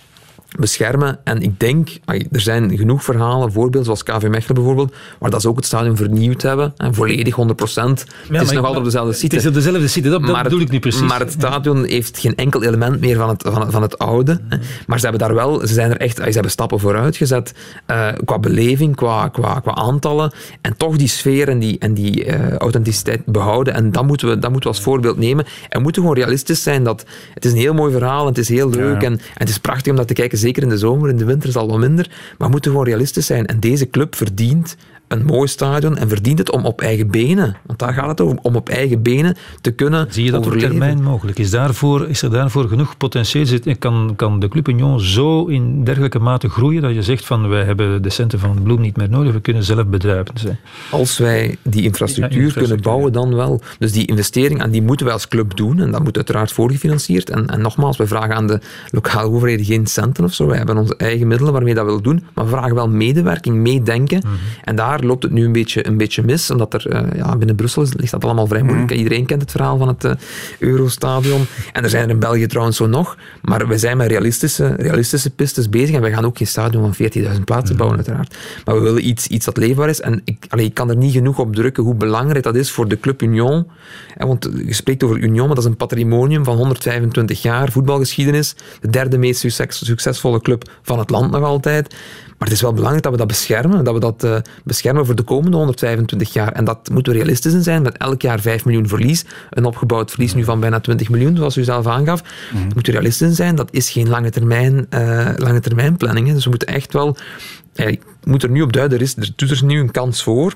beschermen. En ik denk, er zijn genoeg verhalen, voorbeelden zoals KV Mechelen bijvoorbeeld, waar dat ze ook het stadion vernieuwd hebben. En volledig 100 procent. het is nog altijd op dezelfde site. Het is op dezelfde site, dat, bedoel het- ik nu precies. Maar het stadion heeft geen enkel element meer van het, van het, van het oude. hè. Maar ze hebben daar wel, ze zijn er echt, ze hebben stappen vooruit gezet eh, qua beleving, qua, qua, qua aantallen. En toch die sfeer en die, en die eh, authenticiteit behouden. En dat moeten, we, dat moeten we als voorbeeld nemen. En we moeten gewoon realistisch zijn dat het is een heel mooi verhaal en het is heel leuk. En, en het is prachtig om dat te kijken, zeker in de zomer. In de winter is al wat minder. Maar we moeten gewoon realistisch zijn. En deze club verdient een mooi stadion en verdient het om op eigen benen, want daar gaat het over, om op eigen benen te kunnen Zie je dat op termijn mogelijk? Is, daarvoor, is er daarvoor genoeg potentieel? Zit- Kan, kan de Club Union zo in dergelijke mate groeien dat je zegt van wij hebben de centen van bloem niet meer nodig, we kunnen zelf bedruipend zijn? Als wij die infrastructuur, Ja, infrastructuur, kunnen bouwen, dan wel. Dus die investering, en die moeten wij als club doen, en dat moet uiteraard voorgefinancierd. En, en nogmaals, we vragen aan de lokale overheden geen centen of zo. Wij hebben onze eigen middelen waarmee dat we willen doen, maar we vragen wel medewerking, meedenken. Mhm. En daar loopt het nu een beetje, een beetje mis, omdat er eh, ja, binnen Brussel is, ligt dat allemaal vrij moeilijk. Mhm. Iedereen kent het verhaal van het eh, Eurostadion. En er zijn er in België trouwens zo nog, maar we zijn met realistische, realistische pistes bezig en wij gaan ook geen stadion van 14.000 plaatsen Mhm. bouwen, uiteraard. Maar we willen iets, iets dat leefbaar is. En ik, allee, ik kan er niet genoeg op drukken hoe belangrijk dat is voor de Club Union. Want je spreekt over Union, maar dat is een patrimonium van 125 jaar voetbalgeschiedenis. De derde meest succes- succesvolle club van het land nog altijd. Maar het is wel belangrijk dat we dat beschermen, dat we dat eh, beschermen voor de komende 125 jaar. En dat moeten we realistisch in zijn, met elk jaar 5 miljoen verlies. Een opgebouwd verlies nu van bijna 20 miljoen, zoals u zelf aangaf. Mm -hmm. Moeten we realistisch in zijn, dat is geen lange termijn, uh, lange termijn planning. Hè. Dus we moeten echt wel... Ik moet er nu op duiden, er, is, er doet er nu een kans voor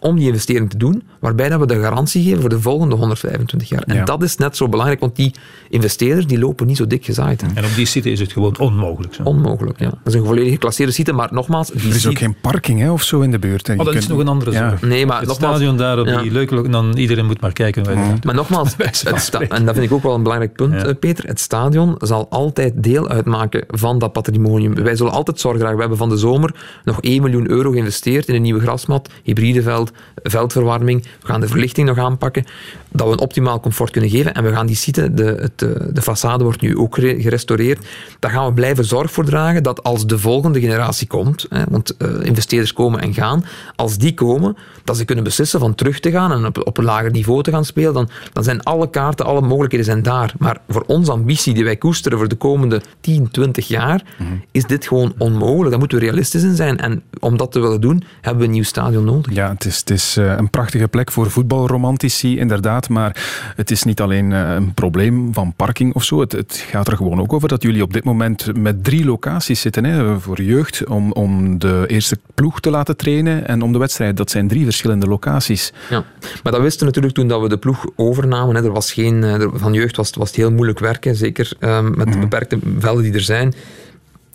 om die investering te doen, waarbij dat we de garantie geven voor de volgende 125 jaar. En ja. dat is net zo belangrijk, want die investeerders die lopen niet zo dik gezaaid. Hè. En op die site is het gewoon onmogelijk. Zo. Onmogelijk, ja. Dat is een volledig geclasseerde site, maar nogmaals... Die er is ook geen parking hè, of zo in de buurt. Oh, dat kunt... is nog een andere zaak. Ja. Nee, maar het nogmaals, stadion daar op die leuke... Dan iedereen moet maar kijken. Ja. Maar nogmaals, en dat vind ik ook wel een belangrijk punt, Peter, het stadion zal altijd deel uitmaken van dat patrimonium. Wij zullen altijd zorgen dragen. We hebben van de zomer nog 1 miljoen euro geïnvesteerd in een nieuwe grasmat, hybride veld, veldverwarming. We gaan de verlichting nog aanpakken, dat we een optimaal comfort kunnen geven. En we gaan die site, de, het, de façade wordt nu ook gerestaureerd, daar gaan we blijven zorg voor dragen dat als de volgende generatie komt, hè, want uh, investeerders komen en gaan, als die komen, dat ze kunnen beslissen van terug te gaan en op, op een lager niveau te gaan spelen, dan, dan zijn alle kaarten, alle mogelijkheden zijn daar. Maar voor onze ambitie die wij koesteren voor de komende 10, 20 jaar, mm -hmm. is dit gewoon onmogelijk. Daar moeten we realistisch in zijn. En om dat te willen doen, hebben we een nieuw stadion nodig. Ja, het is, het is uh, een prachtige plek voor voetbalromantici, inderdaad. Maar het is niet alleen een probleem van parking of zo. Het, het, gaat er gewoon ook over dat jullie op dit moment met drie locaties zitten hè, voor jeugd. Om, om de eerste ploeg te laten trainen en om de wedstrijd. Dat zijn drie verschillende locaties. Ja, maar dat wisten we natuurlijk toen dat we de ploeg overnamen. Hè. Er was geen, er, van jeugd was, was het heel moeilijk werken. Zeker um, met de beperkte velden die er zijn.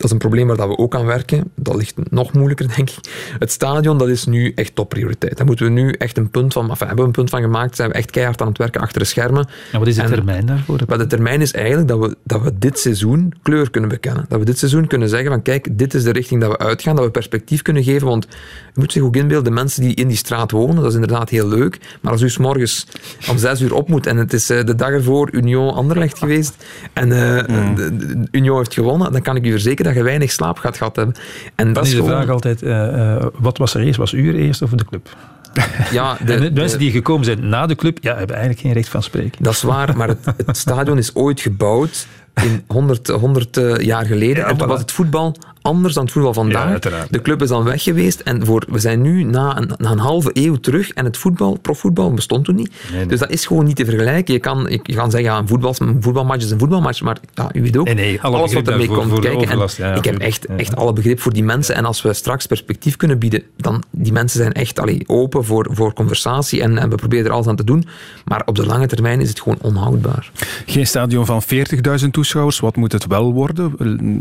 Dat is een probleem waar we ook aan werken. Dat ligt nog moeilijker, denk ik. Het stadion, dat is nu echt topprioriteit. Daar moeten we nu echt een punt van, enfin, hebben we een punt van gemaakt. Zijn we echt keihard aan het werken achter de schermen. En wat is de termijn daarvoor? Maar de termijn is eigenlijk dat we, dat we dit seizoen kleur kunnen bekennen. Dat we dit seizoen kunnen zeggen van kijk, dit is de richting dat we uitgaan. Dat we perspectief kunnen geven. Want je moet zich ook inbeelden, de mensen die in die straat wonen, dat is inderdaad heel leuk. Maar als u s morgens om zes uur op moet en het is de dag ervoor Union Anderlecht geweest en uh, mm. de, de Union heeft gewonnen, dan kan ik u verzekeren dat je weinig slaap gaat gehad hebben. En dat is de gewoon... vraag altijd, uh, uh, wat was er eerst? Was u er eerst of de club? Ja, de, en de mensen die gekomen zijn na de club, ja, hebben eigenlijk geen recht van spreken. Dat is waar, maar het, het stadion is ooit gebouwd in 100, 100 uh, jaar geleden. Ja, en toen was het voetbal anders dan het voetbal vandaag. Ja, de club is dan weg geweest en voor, we zijn nu na een, na een halve eeuw terug en het voetbal, profvoetbal, bestond toen niet. Nee, nee. Dus dat is gewoon niet te vergelijken. Je kan, je kan zeggen, ja, een, voetbal, een voetbalmatch is een voetbalmatch, maar ja, u weet ook, nee, alles wat ermee komt voor kijken. Overlast, ja, ik heb echt, echt alle begrip voor die mensen en als we straks perspectief kunnen bieden, dan die mensen zijn echt allee, open voor, voor conversatie en, en we proberen er alles aan te doen, maar op de lange termijn is het gewoon onhoudbaar. Geen stadion van 40.000 toeschouwers, wat moet het wel worden?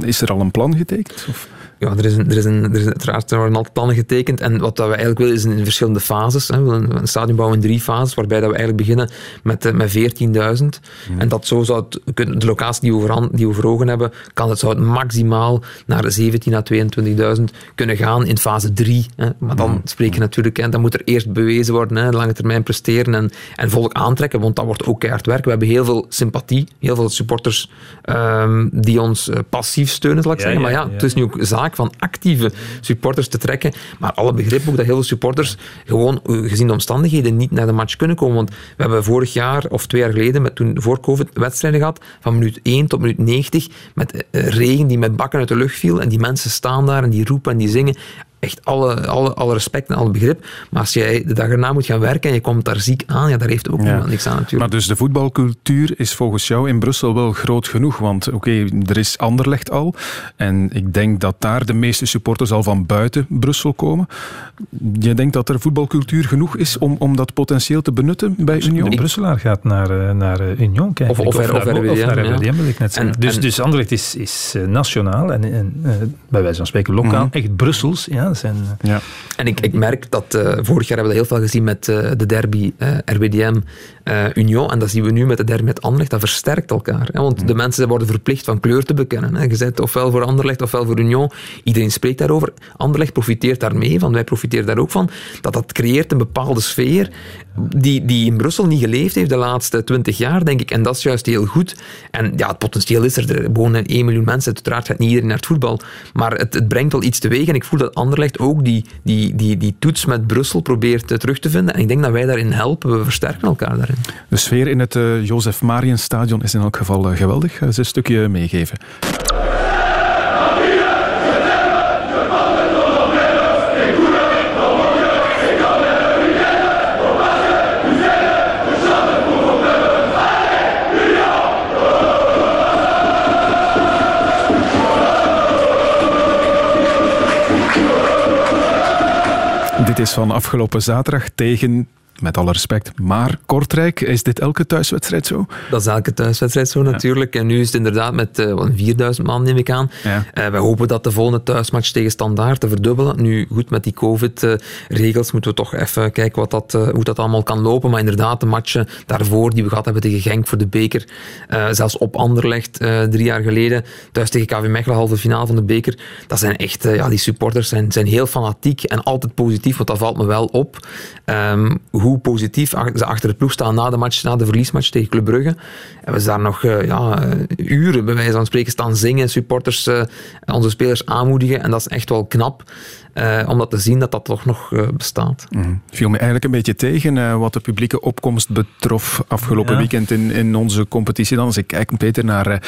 Is er al een plan getekend? Of? Ja, er, is een, er, is een, er, is uiteraard, er worden altijd plannen getekend. En wat dat we eigenlijk willen is in verschillende fases. Hè. We willen een stadion bouwen in drie fases, waarbij dat we eigenlijk beginnen met, met 14.000. Mm. En dat zo zou het, de locatie die we, voor, die we voor ogen hebben, kan het, zou het maximaal naar 17.000 à 22.000 kunnen gaan in fase 3. Hè. Maar dan mm. spreek je natuurlijk, hè, dan moet er eerst bewezen worden, hè, lange termijn presteren en, en volk aantrekken, want dat wordt ook keihard werken. We hebben heel veel sympathie, heel veel supporters um, die ons uh, passief steunen, zal ik Ja, zeggen. Maar ja, ja, ja. het is ook zaak van actieve supporters te trekken. Maar alle begrip ook dat heel veel supporters gewoon uh, gezien de omstandigheden niet naar de match kunnen komen. Want we hebben vorig jaar of twee jaar geleden, met toen voor COVID, wedstrijden gehad van minuut 1 tot minuut 90 met uh, regen die met bakken uit de lucht viel. En die mensen staan daar en die roepen en die zingen echt alle, alle, alle respect en alle begrip. Maar als jij de dag erna moet gaan werken en je komt daar ziek aan, ja, daar heeft ook Ja. niemand niks aan natuurlijk. Maar dus de voetbalcultuur is volgens jou in Brussel wel groot genoeg. Want oké, er is Anderlecht al. En ik denk dat daar de meeste supporters al van buiten Brussel komen. Je denkt dat er voetbalcultuur genoeg is om, om dat potentieel te benutten bij Union? De Brusselaar gaat naar, eh, naar eh, Union kijken. Of- of er- of naar, RWDM, of naar ja. RWDM, wil ik net zeggen. En- dus, en- dus Anderlecht is, is eh, nationaal en, en bij wijze van spreken lokaal. Mhm. Echt Brussels. Ja, zijn, eh, Ja. En ik, ik merk dat eh, vorig jaar hebben we dat heel veel gezien met eh, de derby eh, RWDM Union. En dat zien we nu met de derby met Anderlecht. Dat versterkt elkaar. Hè? Want de mensen worden verplicht van kleur te bekennen. Hè? Je bent ofwel voor Anderlecht ofwel voor Union. Iedereen spreekt daarover. Anderlecht profiteert daarmee van. Wij profiteren daar ook van. Dat dat creëert een bepaalde sfeer die, die in Brussel niet geleefd heeft de laatste twintig jaar, denk ik. En dat is juist heel goed. En ja, het potentieel is er. Er wonen 1 miljoen mensen. Uiteraard gaat niet iedereen naar het voetbal. Maar het, het brengt wel iets teweeg. En ik voel dat Anderlecht ook die, die, die, die toets met Brussel probeert eh, terug te vinden. En ik denk dat wij daarin helpen. We versterken elkaar daarin. De sfeer in het eh, uh, Jozef Marienstadion is in elk geval eh, geweldig. Eh, ze een stukje meegeven. Dit is van afgelopen zaterdag tegen met alle respect. Maar Kortrijk, is dit elke thuiswedstrijd zo? Dat is elke thuiswedstrijd zo natuurlijk. En nu is het inderdaad met uh, 4000 man, neem ik aan. Ja. Uh, wij hopen dat de volgende thuismatch tegen Standaard te verdubbelen. Nu, goed, met die COVID-regels moeten we toch even kijken wat dat, uh, hoe dat allemaal kan lopen. Maar inderdaad, de matchen daarvoor die we gehad hebben tegen Genk voor de beker, zelfs op Anderlecht drie jaar geleden, thuis tegen KV Mechelen, halve finale van de beker, dat zijn echt, ja, die supporters zijn, zijn heel fanatiek en altijd positief, want dat valt me wel op. Um, hoe hoe positief ze achter het ploeg staan na de match, na de verliesmatch tegen Club Brugge. En we daar nog uh, ja, uren, bij wijze van spreken, staan zingen, supporters, uh, onze spelers aanmoedigen. En dat is echt wel knap. Uh, om dat te zien dat dat toch nog uh, bestaat. Mm. Viel me eigenlijk een beetje tegen uh, wat de publieke opkomst betrof afgelopen ja. weekend in, in onze competitie. Dan als ik kijk, Peter, naar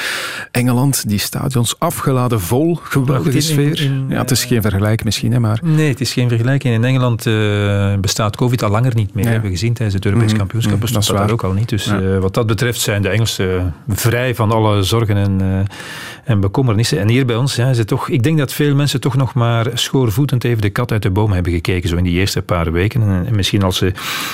Engeland, die stadions afgeladen vol, geweldige in, sfeer. In, ja, het is geen vergelijking misschien, hè, maar... Nee, het is geen vergelijking. In Engeland bestaat COVID al langer niet meer. Ja. hebben we gezien tijdens het Europees mm. kampioenschap. Mm, dat, dat daar ook al niet. Dus ja. wat dat betreft zijn de Engelsen vrij van alle zorgen en, en bekommernissen. En hier bij ons ja, is het toch... Ik denk dat veel mensen toch nog maar even de kat uit de boom hebben gekeken, zo in die eerste paar weken. En misschien als ze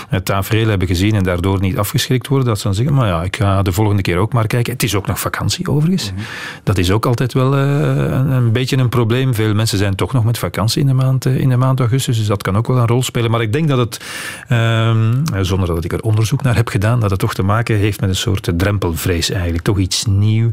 het tafereel hebben gezien en daardoor niet afgeschrikt worden, dat ze dan zeggen, maar ja, ik ga de volgende keer ook maar kijken. Het is ook nog vakantie overigens. Mm -hmm. Dat is ook altijd wel uh, een, een, beetje een probleem. Veel mensen zijn toch nog met vakantie in de maand, uh, in de maand augustus, dus dat kan ook wel een rol spelen. Maar ik denk dat het, uh, zonder dat ik er onderzoek naar heb gedaan, dat het toch te maken heeft met een soort drempelvrees eigenlijk. Toch iets nieuw.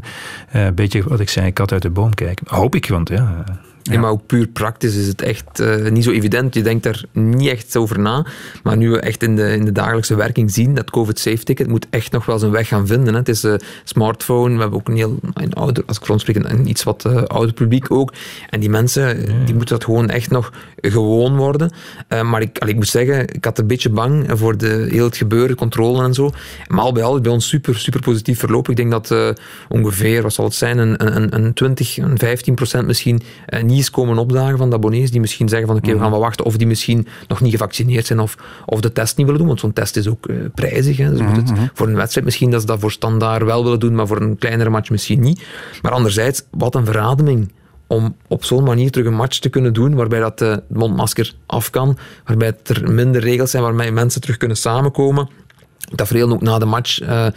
Eh, een beetje wat ik zei, kat uit de boom kijken. Hoop ik, want ja... Ja. maar ook puur praktisch is het echt uh, niet zo evident. Je denkt er niet echt over na. Maar nu we echt in de, in de dagelijkse werking zien, dat COVID-safe-ticket moet echt nog wel zijn weg gaan vinden. Hè. Het is een smartphone, we hebben ook een heel een ouder, als ik spreek, een iets wat uh, ouder publiek ook. En die mensen, ja. die moeten dat gewoon echt nog gewoon worden. Uh, maar ik, allee, ik moet zeggen, ik had een beetje bang voor de, heel het gebeuren, controle en zo. Maar al bij al is bij ons super, super positief verlopen. Ik denk dat ongeveer, wat zal het zijn, een, een, een 20, een 15 procent misschien niet komen opdagen van de abonnees die misschien zeggen van oké, okay, we gaan wel wachten of die misschien nog niet gevaccineerd zijn of, of de test niet willen doen, want zo'n test is ook uh, prijzig. Hè. Dus mm -hmm. het, voor een wedstrijd misschien dat ze dat voor standaard wel willen doen, maar voor een kleinere match misschien niet. Maar anderzijds, wat een verademing om op zo'n manier terug een match te kunnen doen, waarbij dat de mondmasker af kan, waarbij er minder regels zijn, waarbij mensen terug kunnen samenkomen. Dat ook na de match, uh,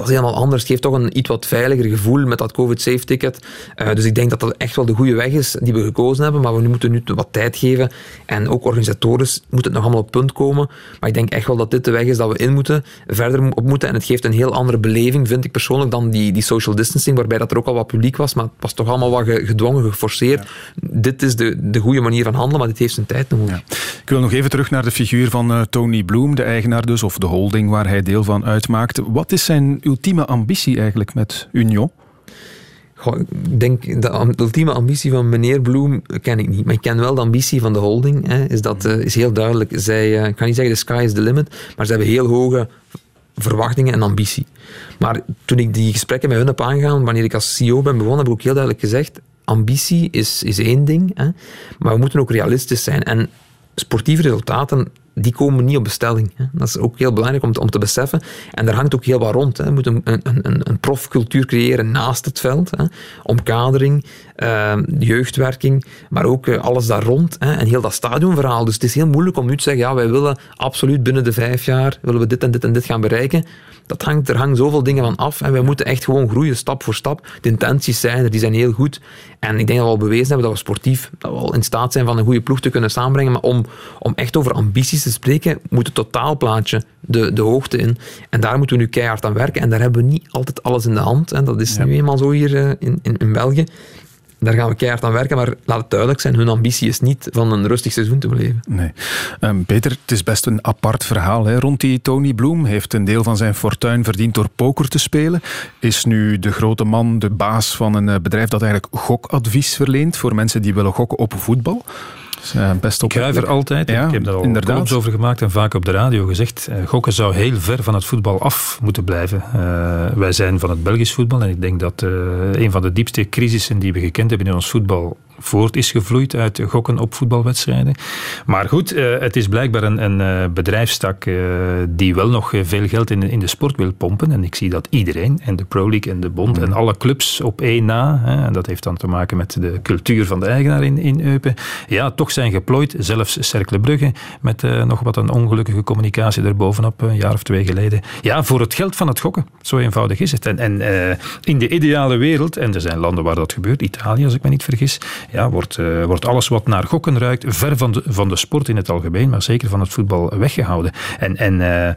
dat is helemaal anders. Het geeft toch een iets wat veiliger gevoel met dat COVID-safe-ticket. Uh, dus ik denk dat dat echt wel de goede weg is die we gekozen hebben. Maar we moeten nu wat tijd geven. En ook organisatorisch moet het nog allemaal op punt komen. Maar ik denk echt wel dat dit de weg is dat we in moeten, verder op moeten. En het geeft een heel andere beleving, vind ik persoonlijk, dan die, die social distancing, waarbij dat er ook al wat publiek was. Maar het was toch allemaal wat gedwongen, geforceerd. Ja. Dit is de, de goede manier van handelen, maar dit heeft zijn tijd nodig. Ja. Ik wil nog even terug naar de figuur van uh, Tony Bloom, de eigenaar dus, of de holding waar hij deel van uitmaakt. Wat is zijn ultieme ambitie eigenlijk met Union? Goh, ik denk, de ultieme ambitie van meneer Bloem ken ik niet. Maar ik ken wel de ambitie van de holding. Hè, is, dat, uh, is heel duidelijk. Zij, uh, ik kan niet zeggen de sky is the limit, maar ze hebben heel hoge verwachtingen en ambitie. Maar toen ik die gesprekken met hun heb aangegaan, wanneer ik als CEO ben begonnen, heb ik ook heel duidelijk gezegd, ambitie is, is één ding, hè, maar we moeten ook realistisch zijn. En sportieve resultaten die komen niet op bestelling. Hè. Dat is ook heel belangrijk om te, om te beseffen. En daar hangt ook heel wat rond. Hè. Je moet een, een, een, een profcultuur creëren naast het veld. Hè. Omkadering, uh, jeugdwerking, maar ook uh, alles daar rond. Hè. En heel dat stadionverhaal. Dus het is heel moeilijk om nu te zeggen, ja, wij willen absoluut binnen de vijf jaar, willen we dit en dit en dit gaan bereiken. Dat hangt, er hangt zoveel dingen van af. En wij moeten echt gewoon groeien, stap voor stap. De intenties zijn er, die zijn heel goed. En ik denk dat we al bewezen hebben dat we sportief dat we al in staat zijn van een goede ploeg te kunnen samenbrengen. Maar om, om echt over ambities te spreken, moet het totaalplaatje de, de hoogte in. En daar moeten we nu keihard aan werken. En daar hebben we niet altijd alles in de hand. En dat is ja. nu eenmaal zo hier in, in, in België. Daar gaan we keihard aan werken, maar laat het duidelijk zijn, hun ambitie is niet van een rustig seizoen te beleven. Nee. Um, Peter, het is best een apart verhaal hè, rond die Tony Bloom. Heeft een deel van zijn fortuin verdiend door poker te spelen. Is nu de grote man de baas van een bedrijf dat eigenlijk gokadvies verleent voor mensen die willen gokken op voetbal. Uh, best op. Ik er altijd. Ja, ik heb daar al inderdaad. over gemaakt en vaak op de radio gezegd. Uh, gokken zou heel ver van het voetbal af moeten blijven. Uh, wij zijn van het Belgisch voetbal en ik denk dat een van de diepste crisissen die we gekend hebben in ons voetbal voort is gevloeid uit gokken op voetbalwedstrijden. Maar goed, uh, het is blijkbaar een, een uh, bedrijfstak uh, die wel nog veel geld in de, in de sport wil pompen. En ik zie dat iedereen, en de Pro League en de Bond en alle clubs op één na, hè, en dat heeft dan te maken met de cultuur van de eigenaar in, in Eupen, ja, toch zijn geplooid. Zelfs Cercle Brugge met nog wat een ongelukkige communicatie erbovenop een jaar of twee geleden. Ja, voor het geld van het gokken. Zo eenvoudig is het. En, en in de ideale wereld, en er zijn landen waar dat gebeurt, Italië als ik me niet vergis, ja, wordt, uh, wordt alles wat naar gokken ruikt, ver van de, van de sport in het algemeen, maar zeker van het voetbal weggehouden. En, en uh,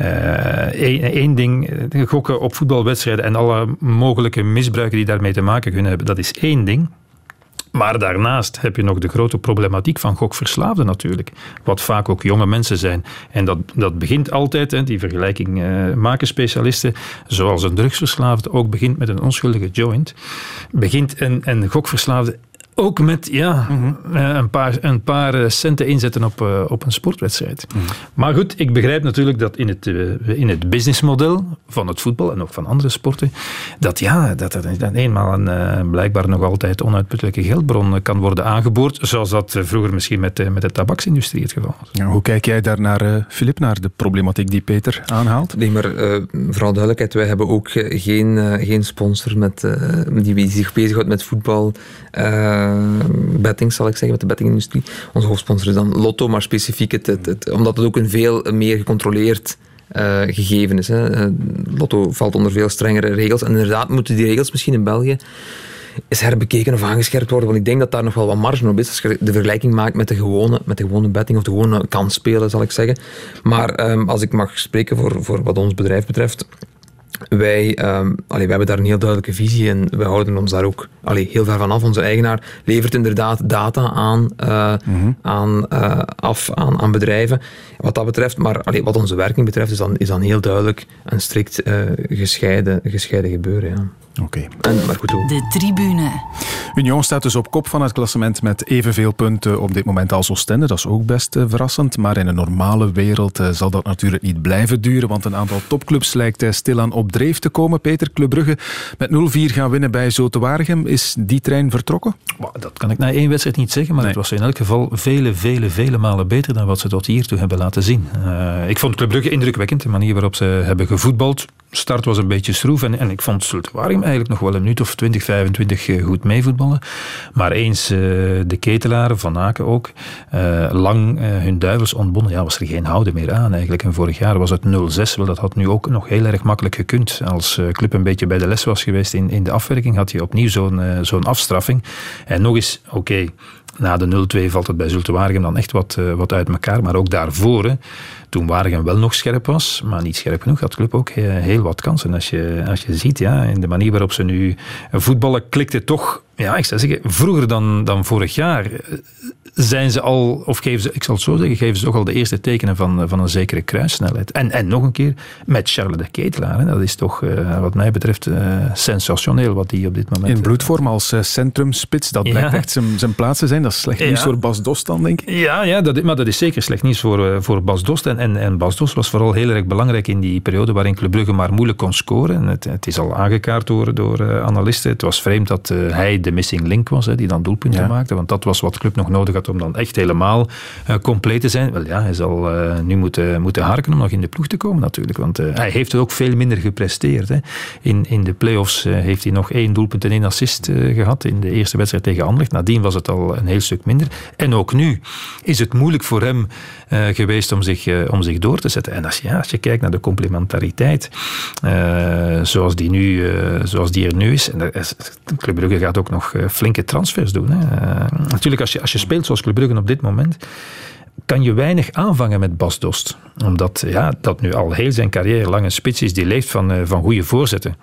uh, één ding, gokken op voetbalwedstrijden en alle mogelijke misbruiken die daarmee te maken kunnen hebben, dat is één ding. Maar daarnaast heb je nog de grote problematiek van gokverslaafden natuurlijk. Wat vaak ook jonge mensen zijn. En dat, dat begint altijd, hè, die vergelijking maken specialisten, zoals een drugsverslaafde ook begint met een onschuldige joint. Begint een, een gokverslaafde ook met ja, eh, een, paar, een paar eh, centen inzetten op, uh, op een sportwedstrijd. Mhm. Maar goed, ik begrijp natuurlijk dat in het, uh, in het businessmodel van het voetbal en ook van andere sporten, dat ja, dat er dan eenmaal een blijkbaar nog altijd onuitputtelijke geldbron kan worden aangeboord, zoals dat vroeger misschien met, met de tabaksindustrie het geval was. Ja, hoe kijk jij daar naar, Filip, naar de problematiek die Peter aanhaalt? Nee, maar vooral duidelijkheid, wij hebben ook geen, geen sponsor met, die zich bezighoudt met voetbal. Eh, betting, zal ik zeggen, met de bettingindustrie. Onze hoofdsponsor is dan Lotto, maar specifiek het, het, omdat het ook een veel meer gecontroleerd uh, gegeven is. Hè. Eh, Lotto valt onder veel strengere regels. En inderdaad moeten die regels misschien in België eens herbekeken of aangescherpt worden. Want ik denk dat daar nog wel wat marge op is. Als je de vergelijking maakt met de gewone, met de gewone betting of de gewone kansspelen, zal ik zeggen. Maar um, als ik mag spreken voor, voor wat ons bedrijf betreft wij, um, allee, wij hebben daar een heel duidelijke visie en we houden ons daar ook allee, heel ver van af. Onze eigenaar levert inderdaad data aan, uh, mm-hmm. aan, uh, af aan, aan bedrijven. Wat dat betreft, maar allee, wat onze werking betreft, is dan, is dan heel duidelijk een strikt uh, gescheiden, gescheiden gebeuren. Ja. Oké. Okay. Maar goed hoe. De tribune. Union staat dus op kop van het klassement met evenveel punten op dit moment als Oostende. Dat is ook best uh, verrassend. Maar in een normale wereld uh, zal dat natuurlijk niet blijven duren. Want een aantal topclubs lijkt uh, stilaan op dreef te komen. Peter Club Brugge met 0-4 gaan winnen bij Zotewaregem. Is die trein vertrokken? Dat kan ik na één wedstrijd niet zeggen. Maar nee. het was in elk geval vele, vele, vele malen beter dan wat ze tot hiertoe hebben laten zien. ik vond Club Brugge indrukwekkend. De manier waarop ze hebben gevoetbald start was een beetje schroef en, en ik vond Zultuarium eigenlijk nog wel een minuut of 20, 25 eh, goed meevoetballen. Maar eens uh, de ketelaren, Van Aken ook, uh, lang hun duivels ontbonden, ja, was er geen houden meer aan eigenlijk. En vorig jaar was het 0-6, wel dat had nu ook nog heel erg makkelijk gekund. Als club een beetje bij de les was geweest in, in de afwerking, had je opnieuw zo'n afstraffing. En nog eens, oké, na de 0-2 valt het bij Zultuarium dan echt wat, wat uit elkaar, maar ook daarvoor... toen Waregem wel nog scherp was, maar niet scherp genoeg, had de club ook heel wat kansen. Als je, als je ziet, ja, in de manier waarop ze nu voetballen, klikte toch, ja, ik zou zeggen, vroeger dan, dan vorig jaar zijn ze al, of geven ze, ik zal het zo zeggen, geven ze toch al de eerste tekenen van, van een zekere kruissnelheid. En, en nog een keer met Charles de Ketelaar. Hè. Dat is toch, uh, wat mij betreft, uh, sensationeel wat die op dit moment... In bloedvorm als uh, centrumspits, dat blijkt ja. echt zijn, zijn plaats te zijn. Dat is slecht nieuws ja. voor Bas Dost dan, denk ik. Ja, ja dat, maar dat is zeker slecht nieuws voor, voor Bas Dost. En, en, en Bas Dost was vooral heel erg belangrijk in die periode waarin Club Brugge maar moeilijk kon scoren. Het, het is al aangekaart door, door analisten. Het was vreemd dat hij de missing link was, hè, die dan doelpunten ja. maakte. Want dat was wat de club nog nodig had om dan echt helemaal uh, compleet te zijn. Wel ja, hij zal uh, nu moeten, moeten harken om nog in de ploeg te komen natuurlijk. Want uh, hij heeft ook veel minder gepresteerd. Hè. In, in de play-offs heeft hij nog één doelpunt en één assist gehad in de eerste wedstrijd tegen Anderlecht. Nadien was het al een heel stuk minder. En ook nu is het moeilijk voor hem geweest om zich, om zich door te zetten. En als, ja, als je kijkt naar de complementariteit zoals, die nu, zoals die er nu is. En Club Brugge gaat ook nog flinke transfers doen. Hè. natuurlijk, als je, als je speelt zoals Club Brugge op dit moment kan je weinig aanvangen met Bas Dost. Omdat ja, dat nu al heel zijn carrière lang een spits is die leeft van, van goede voorzetten.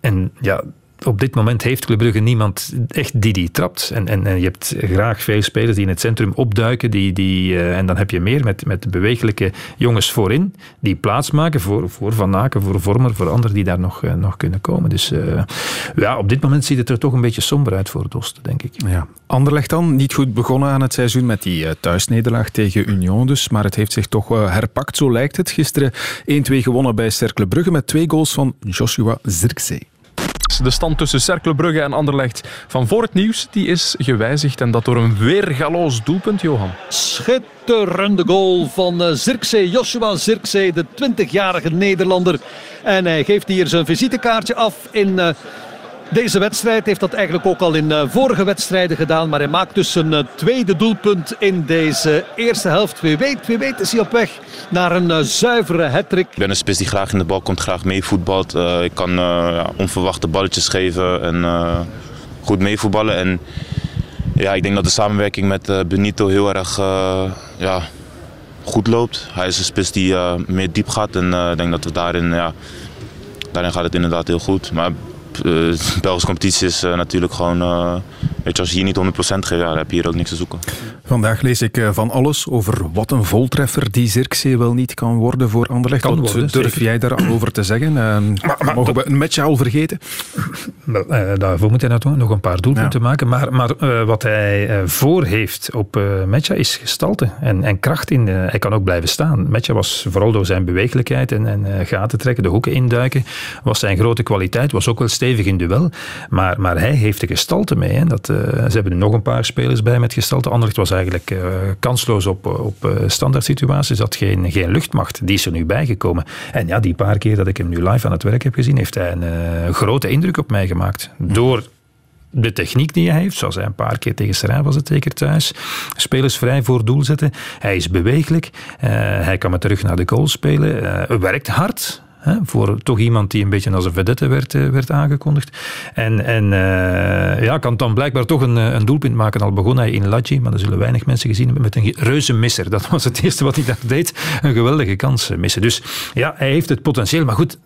En ja, op dit moment heeft Club Brugge niemand echt die die trapt. En, en, en je hebt graag veel spelers die in het centrum opduiken. Die, die, uh, en dan heb je meer met, met bewegelijke jongens voorin. Die plaatsmaken voor, voor Van Naken, voor Vormer, voor anderen die daar nog, uh, nog kunnen komen. Dus uh, ja, op dit moment ziet het er toch een beetje somber uit voor Dost, denk ik. Ja. Anderlecht dan, niet goed begonnen aan het seizoen met die thuisnederlaag tegen Union dus. Maar het heeft zich toch herpakt, zo lijkt het. Gisteren 1-2 gewonnen bij Cercle Brugge met twee goals van Joshua Zirkzee. De stand tussen Cercle en Anderlecht van voor het nieuws die is gewijzigd. En dat door een weergaloos doelpunt, Johan. Schitterende goal van eh, Zirkzee, Joshua Zirkzee, de 20-jarige Nederlander. En hij geeft hier zijn visitekaartje af in uh, deze wedstrijd. Heeft dat eigenlijk ook al in uh, vorige wedstrijden gedaan. Maar hij maakt dus een uh, tweede doelpunt in deze eerste helft. Wie weet, wie weet is hij op weg naar een uh, zuivere hattrick. Ik ben een spits die graag in de bal komt, graag meevoetbalt. ik kan onverwachte balletjes geven en goed meevoetballen. En ja, ik denk dat de samenwerking met Benito heel erg ja, goed loopt. Hij is een spits die meer diep gaat en ik denk dat we daarin, ja, daarin gaat het inderdaad heel goed. Maar de Belgische competitie is uh, natuurlijk gewoon... Uh, weet je, als je hier niet 100% geeft, dan heb je hier ook niks te zoeken. Vandaag lees ik uh, van alles over wat een voltreffer die Zirkzee wel niet kan worden voor Anderlecht. Kan wat worden, durf zeker. jij daar al over te zeggen? Maar, maar, Mogen we een match al vergeten? Wel, daarvoor moet hij natuurlijk nog een paar doelpunten ja. maken. Maar, maar wat hij voor heeft op Metja is gestalte en, en kracht in. hij kan ook blijven staan. Metja was vooral door zijn bewegelijkheid en, en gaten trekken, de hoeken induiken, was zijn grote kwaliteit. Was ook wel stevig in duel. Maar, maar hij heeft de gestalte mee. Hè. Dat, uh, ze hebben er nog een paar spelers bij met gestalte. Anderlecht was eigenlijk uh, kansloos op, op uh, standaard situaties. Had geen, geen luchtmacht. Die is er nu bijgekomen. En ja, die paar keer dat ik hem nu live aan het werk heb gezien, heeft hij een grote indruk op mij gemaakt. Door de techniek die hij heeft, zoals hij een paar keer tegen Serijn was het zeker thuis. Spelers vrij voor doel zetten. Hij is bewegelijk. hij kan me terug naar de goal spelen. werkt hard. Voor toch iemand die een beetje als een vedette werd, werd aangekondigd. En, en uh, ja, kan dan blijkbaar toch een, een doelpunt maken. Al begon hij in Laggi, maar dat zullen weinig mensen gezien hebben, met een reuze misser. Dat was het eerste wat hij daar deed. Een geweldige kans missen. Dus ja, hij heeft het potentieel. Maar goed,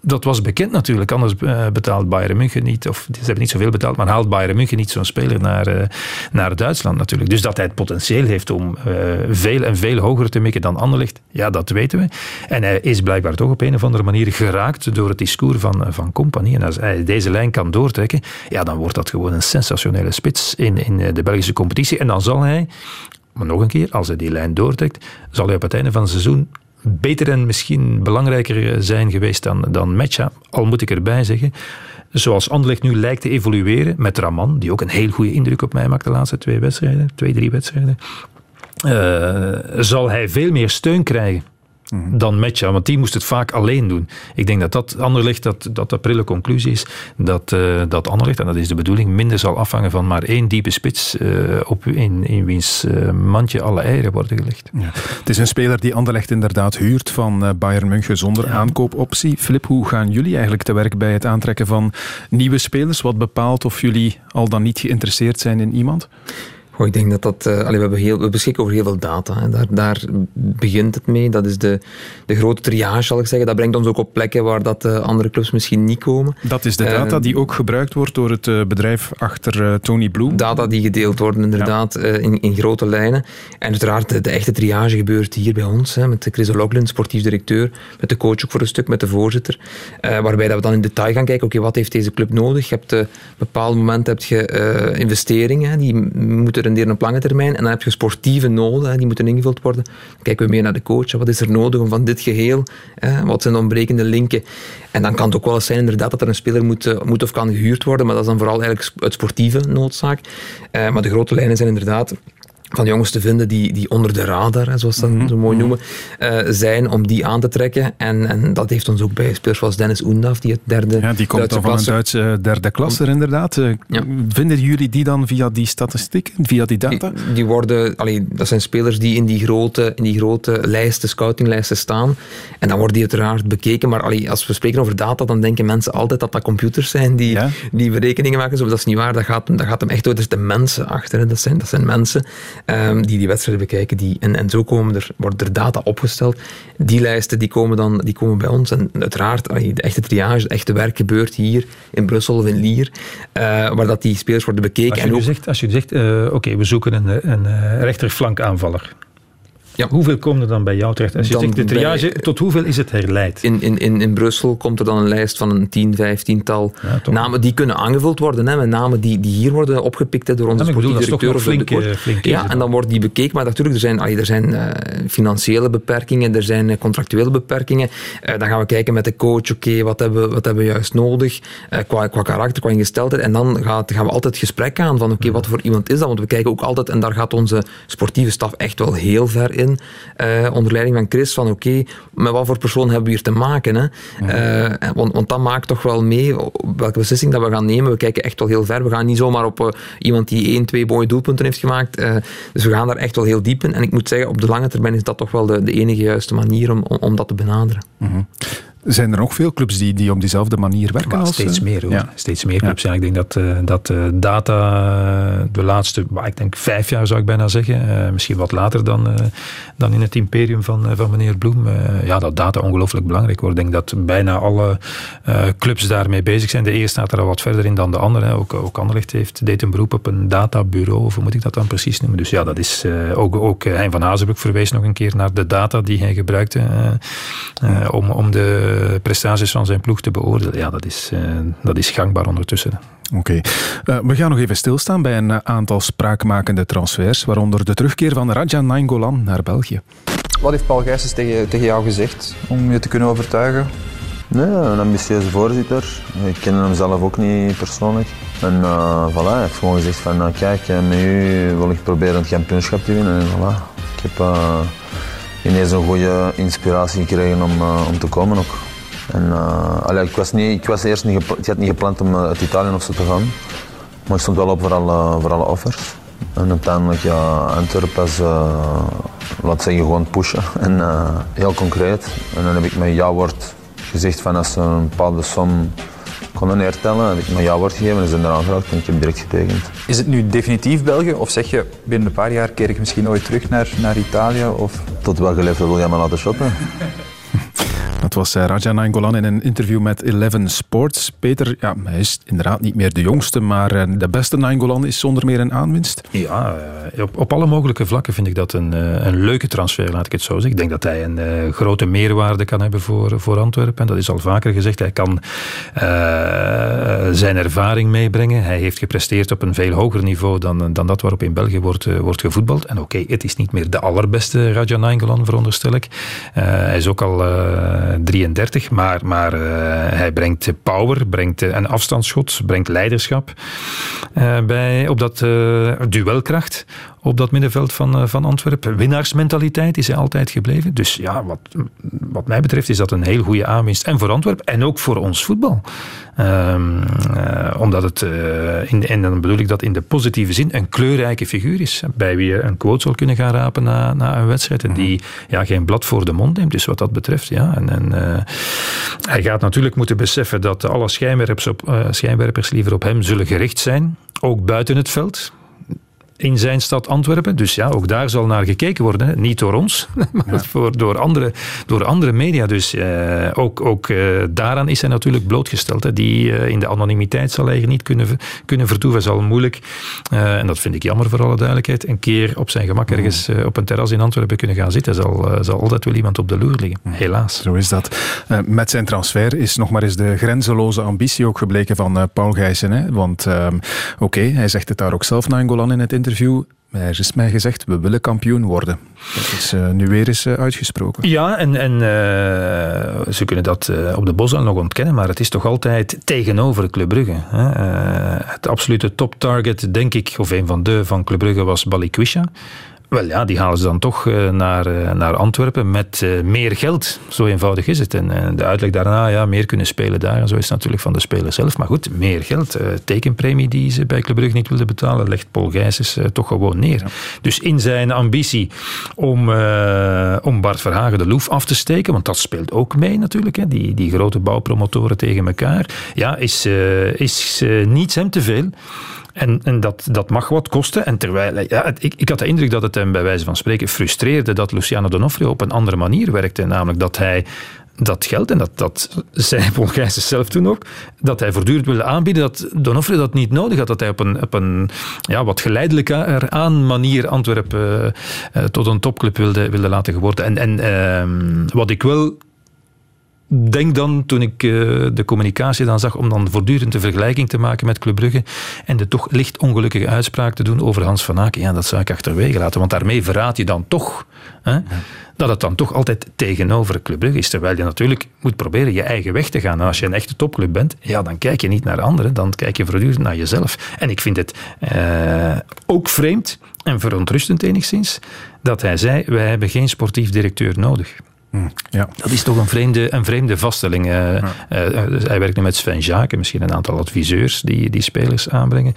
dat was bekend natuurlijk. Anders betaalt Bayern München niet, of ze hebben niet zoveel betaald, maar haalt Bayern München niet zo'n speler naar, naar Duitsland natuurlijk. Dus dat hij het potentieel heeft om veel en veel hoger te mikken dan Anderlecht, ja, dat weten we. En hij is blijkbaar toch op een of andere manier geraakt door het discours van, van Compagnie. En als hij deze lijn kan doortrekken, ja, dan wordt dat gewoon een sensationele spits in, in de Belgische competitie. En dan zal hij, maar nog een keer, als hij die lijn doortrekt, zal hij op het einde van het seizoen beter en misschien belangrijker zijn geweest dan, dan Metja. Al moet ik erbij zeggen, zoals Anderlecht nu lijkt te evolueren met Raman, die ook een heel goede indruk op mij maakt de laatste twee wedstrijden, twee, drie wedstrijden, zal hij veel meer steun krijgen dan Metja, want die moest het vaak alleen doen. Ik denk dat dat Anderlecht, dat, dat de prille conclusie is, dat, uh, dat Anderlecht, en dat is de bedoeling, minder zal afhangen van maar één diepe spits uh, op, in, in wiens uh, mandje alle eieren worden gelegd. Ja. Het is een speler die Anderlecht inderdaad huurt van Bayern München zonder ja. aankoopoptie. Filip, hoe gaan jullie eigenlijk te werk bij het aantrekken van nieuwe spelers? Wat bepaalt of jullie al dan niet geïnteresseerd zijn in iemand? Ik denk dat dat... Uh, allee, we, hebben heel, we beschikken over heel veel data. Hè. Daar, daar begint het mee. Dat is de, de grote triage, zal ik zeggen. Dat brengt ons ook op plekken waar dat uh, andere clubs misschien niet komen. Dat is de data uh, die ook gebruikt wordt door het bedrijf achter Tony Bloem. Data die gedeeld worden, inderdaad, ja. in, in grote lijnen. En uiteraard, de, de, echte triage gebeurt hier bij ons. Hè, met Chris O'Loughlin, sportief directeur. Met de coach ook voor een stuk, met de voorzitter. waarbij dat we dan in detail gaan kijken. Oké, okay, wat heeft deze club nodig? Je hebt op een bepaald moment heb je investeringen. Die moeten renderen op lange termijn. En dan heb je sportieve noden, die moeten ingevuld worden. Dan kijken we meer naar de coach. Wat is er nodig om van dit geheel? Wat zijn de ontbrekende linken? En dan kan het ook wel eens zijn inderdaad dat er een speler moet, moet of kan gehuurd worden. Maar dat is dan vooral eigenlijk uit sportieve noodzaak. Maar de grote lijnen zijn inderdaad van jongens te vinden die, die onder de radar, zoals ze dat mm-hmm. zo mooi noemen, uh, zijn om die aan te trekken. En, en dat heeft ons ook bij spelers zoals Dennis Oendaf, die het derde Ja, die komt Duitse dan van klasse. een Duitse derde klasse, inderdaad. Uh, Ja. Vinden jullie die dan via die statistieken, via die data? Die, die worden, allee, dat zijn spelers die in die grote, in die grote lijsten, scoutinglijsten staan. En dan worden die uiteraard bekeken. Maar allee, als we spreken over data, dan denken mensen altijd dat dat computers zijn die, die berekeningen maken. Zo, dat is niet waar. Dat gaat, dat gaat hem echt over. Er zitten mensen achter. Dat zijn, dat zijn mensen um, die die wedstrijden bekijken. Die, en, en zo komen er, worden er data opgesteld. Die lijsten die komen dan die komen bij ons. En uiteraard, allee, de echte triage, het echte werk gebeurt hier in Brussel of in Lier. Uh, waar dat die spelers worden bekeken. Als je en ook, zegt, als je zegt uh, oké, okay, we zoeken een, een uh, rechterflankaanvaller. Hoeveel komen er dan bij jou terecht? Als je Dan zegt de triage, bij- tot hoeveel is het herleid? In, in, in, in Brussel komt er dan een lijst van een 10, 15-tal namen die kunnen aangevuld worden. Hè, met namen die, die hier worden opgepikt hè, door onze Ja, sportieve dat is toch directeur. flink, de eh, flink Ja, en dan wordt die bekeken. Maar natuurlijk, er zijn, allee, er zijn eh, financiële beperkingen, er zijn eh, contractuele beperkingen. Dan gaan we kijken met de coach, oké, wat, hebben, we- wat hebben we juist nodig eh, qua, qua karakter, qua ingesteldheid. En dan gaat, gaan we altijd het gesprek aan van, oké, wat voor iemand is dat? Want we kijken ook altijd, en daar gaat onze sportieve staf echt wel heel ver in, eh, onder leiding van Chris, van oké, met wat voor persoon hebben we hier te maken? Hè? Eh, want, want dat maakt toch wel mee welke beslissing dat we gaan nemen. We kijken echt wel heel ver. We gaan niet zomaar op eh, iemand die één, twee mooie doelpunten heeft gemaakt. Dus we gaan daar echt wel heel diep in. En ik moet zeggen, op de lange termijn is dat toch wel de, de enige juiste manier om, om, om dat te benaderen. Zijn er nog veel clubs die, die op diezelfde manier werken? Als, steeds eh, meer hoor. Ja. Steeds meer clubs. Ja. ik denk dat, eh, dat eh, data de laatste, ik denk vijf jaar zou ik bijna zeggen, misschien wat later dan, dan in het imperium van, van meneer Bloem, ja, dat data ongelooflijk belangrijk wordt. Ik denk dat bijna alle clubs daarmee bezig zijn. De een staat er al wat verder in dan de andere. Hè. Ook, ook Anderlecht heeft, deed een beroep op een databureau, of hoe moet ik dat dan precies noemen? Dus ja, dat is ook, ook Hein van Hazenbroek verwees nog een keer naar de data die hij gebruikte om, om de prestaties van zijn ploeg te beoordelen. Ja, dat is, eh, dat is gangbaar ondertussen. Oké. Eh, we gaan nog even stilstaan bij een eh, aantal spraakmakende transfers, waaronder de terugkeer van Raja Nainggolan naar België. Wat heeft Paul Gijsens tegen, tegen jou gezegd om je te kunnen overtuigen? Nee, een ambitieuze voorzitter. Ik ken hem zelf ook niet persoonlijk. En eh voilà, hij heeft gewoon gezegd van eh, kijk, eh, met u wil ik proberen het kampioenschap te winnen. En voilà, ik heb eh, ineens een goede inspiratie gekregen om, eh, om te komen ook. En eh, allee, ik, was niet, ik was eerst niet, ik had niet gepland om eh, uit Italië of zo te gaan. Maar ik stond wel op voor alle, voor alle offers. En uiteindelijk, ja, Antwerpen is, eh, laat zeggen, gewoon pushen. En heel concreet. En dan heb ik mijn ja-woord gezegd van als ze een bepaalde som konden neertellen, heb ik mijn ja-woord gegeven en zijn eraan geraakt en ik heb direct getekend. Is het nu definitief België of zeg je binnen een paar jaar keer ik misschien ooit terug naar, naar Italië? Of... Tot welke leeftijd wil jij me laten shoppen? Dat was eh, Raja Nainggolan in een interview met Eleven Sports. Peter, ja, hij is inderdaad niet meer de jongste, maar eh, de beste Nainggolan is zonder meer een aanwinst. Ja, eh, op, alle mogelijke vlakken vind ik dat een, een leuke transfer, laat ik het zo zeggen. Ik denk dat hij een grote meerwaarde kan hebben voor, voor Antwerpen. En dat is al vaker gezegd. Hij kan zijn ervaring meebrengen. Hij heeft gepresteerd op een veel hoger niveau dan, dan dat waarop in België wordt, wordt gevoetbald. En oké, het is niet meer de allerbeste Raja Nainggolan, veronderstel ik. Hij is ook al 33, maar, maar eh, hij brengt power, brengt eh, een afstandsschot, brengt leiderschap eh, bij, op dat duelkracht op dat middenveld van, eh, van Antwerpen. Winnaarsmentaliteit is hij altijd gebleven. Dus ja, wat, wat mij betreft is dat een heel goede aanwinst. En voor Antwerpen en ook voor ons voetbal. Ehm, eh, omdat het, eh, in, en dan bedoel ik dat in de positieve zin, een kleurrijke figuur is. Bij wie je een quote zal kunnen gaan rapen na, na een wedstrijd. En die ja, geen blad voor de mond neemt. Dus wat dat betreft, ja. En, en, hij gaat natuurlijk moeten beseffen dat alle schijnwerpers, op, schijnwerpers liever op hem zullen gericht zijn. Ook buiten het veld in zijn stad Antwerpen. Dus ja, ook daar zal naar gekeken worden. Hè. Niet door ons, maar voor, door, andere, door andere media. Dus eh, ook, ook eh, daaraan is hij natuurlijk blootgesteld. Hè. Die eh, in de anonimiteit zal hij niet kunnen, kunnen vertoeven. zal moeilijk, en dat vind ik jammer voor alle duidelijkheid, een keer op zijn gemak ergens op een terras in Antwerpen kunnen gaan zitten. Zal, zal altijd wel iemand op de loer liggen. Helaas. Zo is dat. Met zijn transfer is nog maar eens de grenzeloze ambitie ook gebleken van Paul Gijssen. Hè? Want ehm, oké, hij zegt het daar ook zelf na Angolan in het interview. Er is mij gezegd, we willen kampioen worden. Dat is eh, nu weer eens eh, uitgesproken. Ja, en, en eh, ze kunnen dat op de Bosal nog ontkennen, maar het is toch altijd tegenover Club Brugge. Hè? Het absolute toptarget, denk ik, of een van de van Club Brugge was Balikwisha. Wel ja, die halen ze dan toch eh, naar, eh, naar Antwerpen met eh, meer geld. Zo eenvoudig is het. En de uitleg daarna, ja, meer kunnen spelen daar. En zo is het natuurlijk van de speler zelf. Maar goed, meer geld. Tekenpremie die ze bij Club Brugge niet wilden betalen, legt Paul Gijsens toch gewoon neer. Dus in zijn ambitie om, om Bart Verhagen de loef af te steken, want dat speelt ook mee natuurlijk, hè, die, die grote bouwpromotoren tegen elkaar, ja, is, eh, is niets hem te veel. En, en dat, dat mag wat kosten. En terwijl, ja, ik, ik had de indruk dat het hem bij wijze van spreken frustreerde dat Luciano D'Onofrio op een andere manier werkte. Namelijk dat hij dat geld, en dat, dat zei Paul zelf toen ook, dat hij voortdurend wilde aanbieden dat Donofrio dat niet nodig had. Dat hij op een, op een ja, wat geleidelijker aan manier Antwerpen uh, tot een topclub wilde, wilde laten worden. En, en uh, wat ik wel denk dan, toen ik uh, de communicatie dan zag, om dan voortdurend de vergelijking te maken met Club Brugge en de toch licht ongelukkige uitspraak te doen over Hans van Aken, ja, dat zou ik achterwege laten. Want daarmee verraad je dan toch hè, ja. dat het dan toch altijd tegenover Club Brugge is. Terwijl je natuurlijk moet proberen je eigen weg te gaan. En als je een echte topclub bent, ja, dan kijk je niet naar anderen, dan kijk je voortdurend naar jezelf. En ik vind het uh, ook vreemd en verontrustend enigszins dat hij zei, wij hebben geen sportief directeur nodig. Ja. Dat is toch een vreemde, een vreemde vaststelling. Uh, ja. uh, dus hij werkt nu met Sven Jaak en misschien een aantal adviseurs die, die spelers aanbrengen.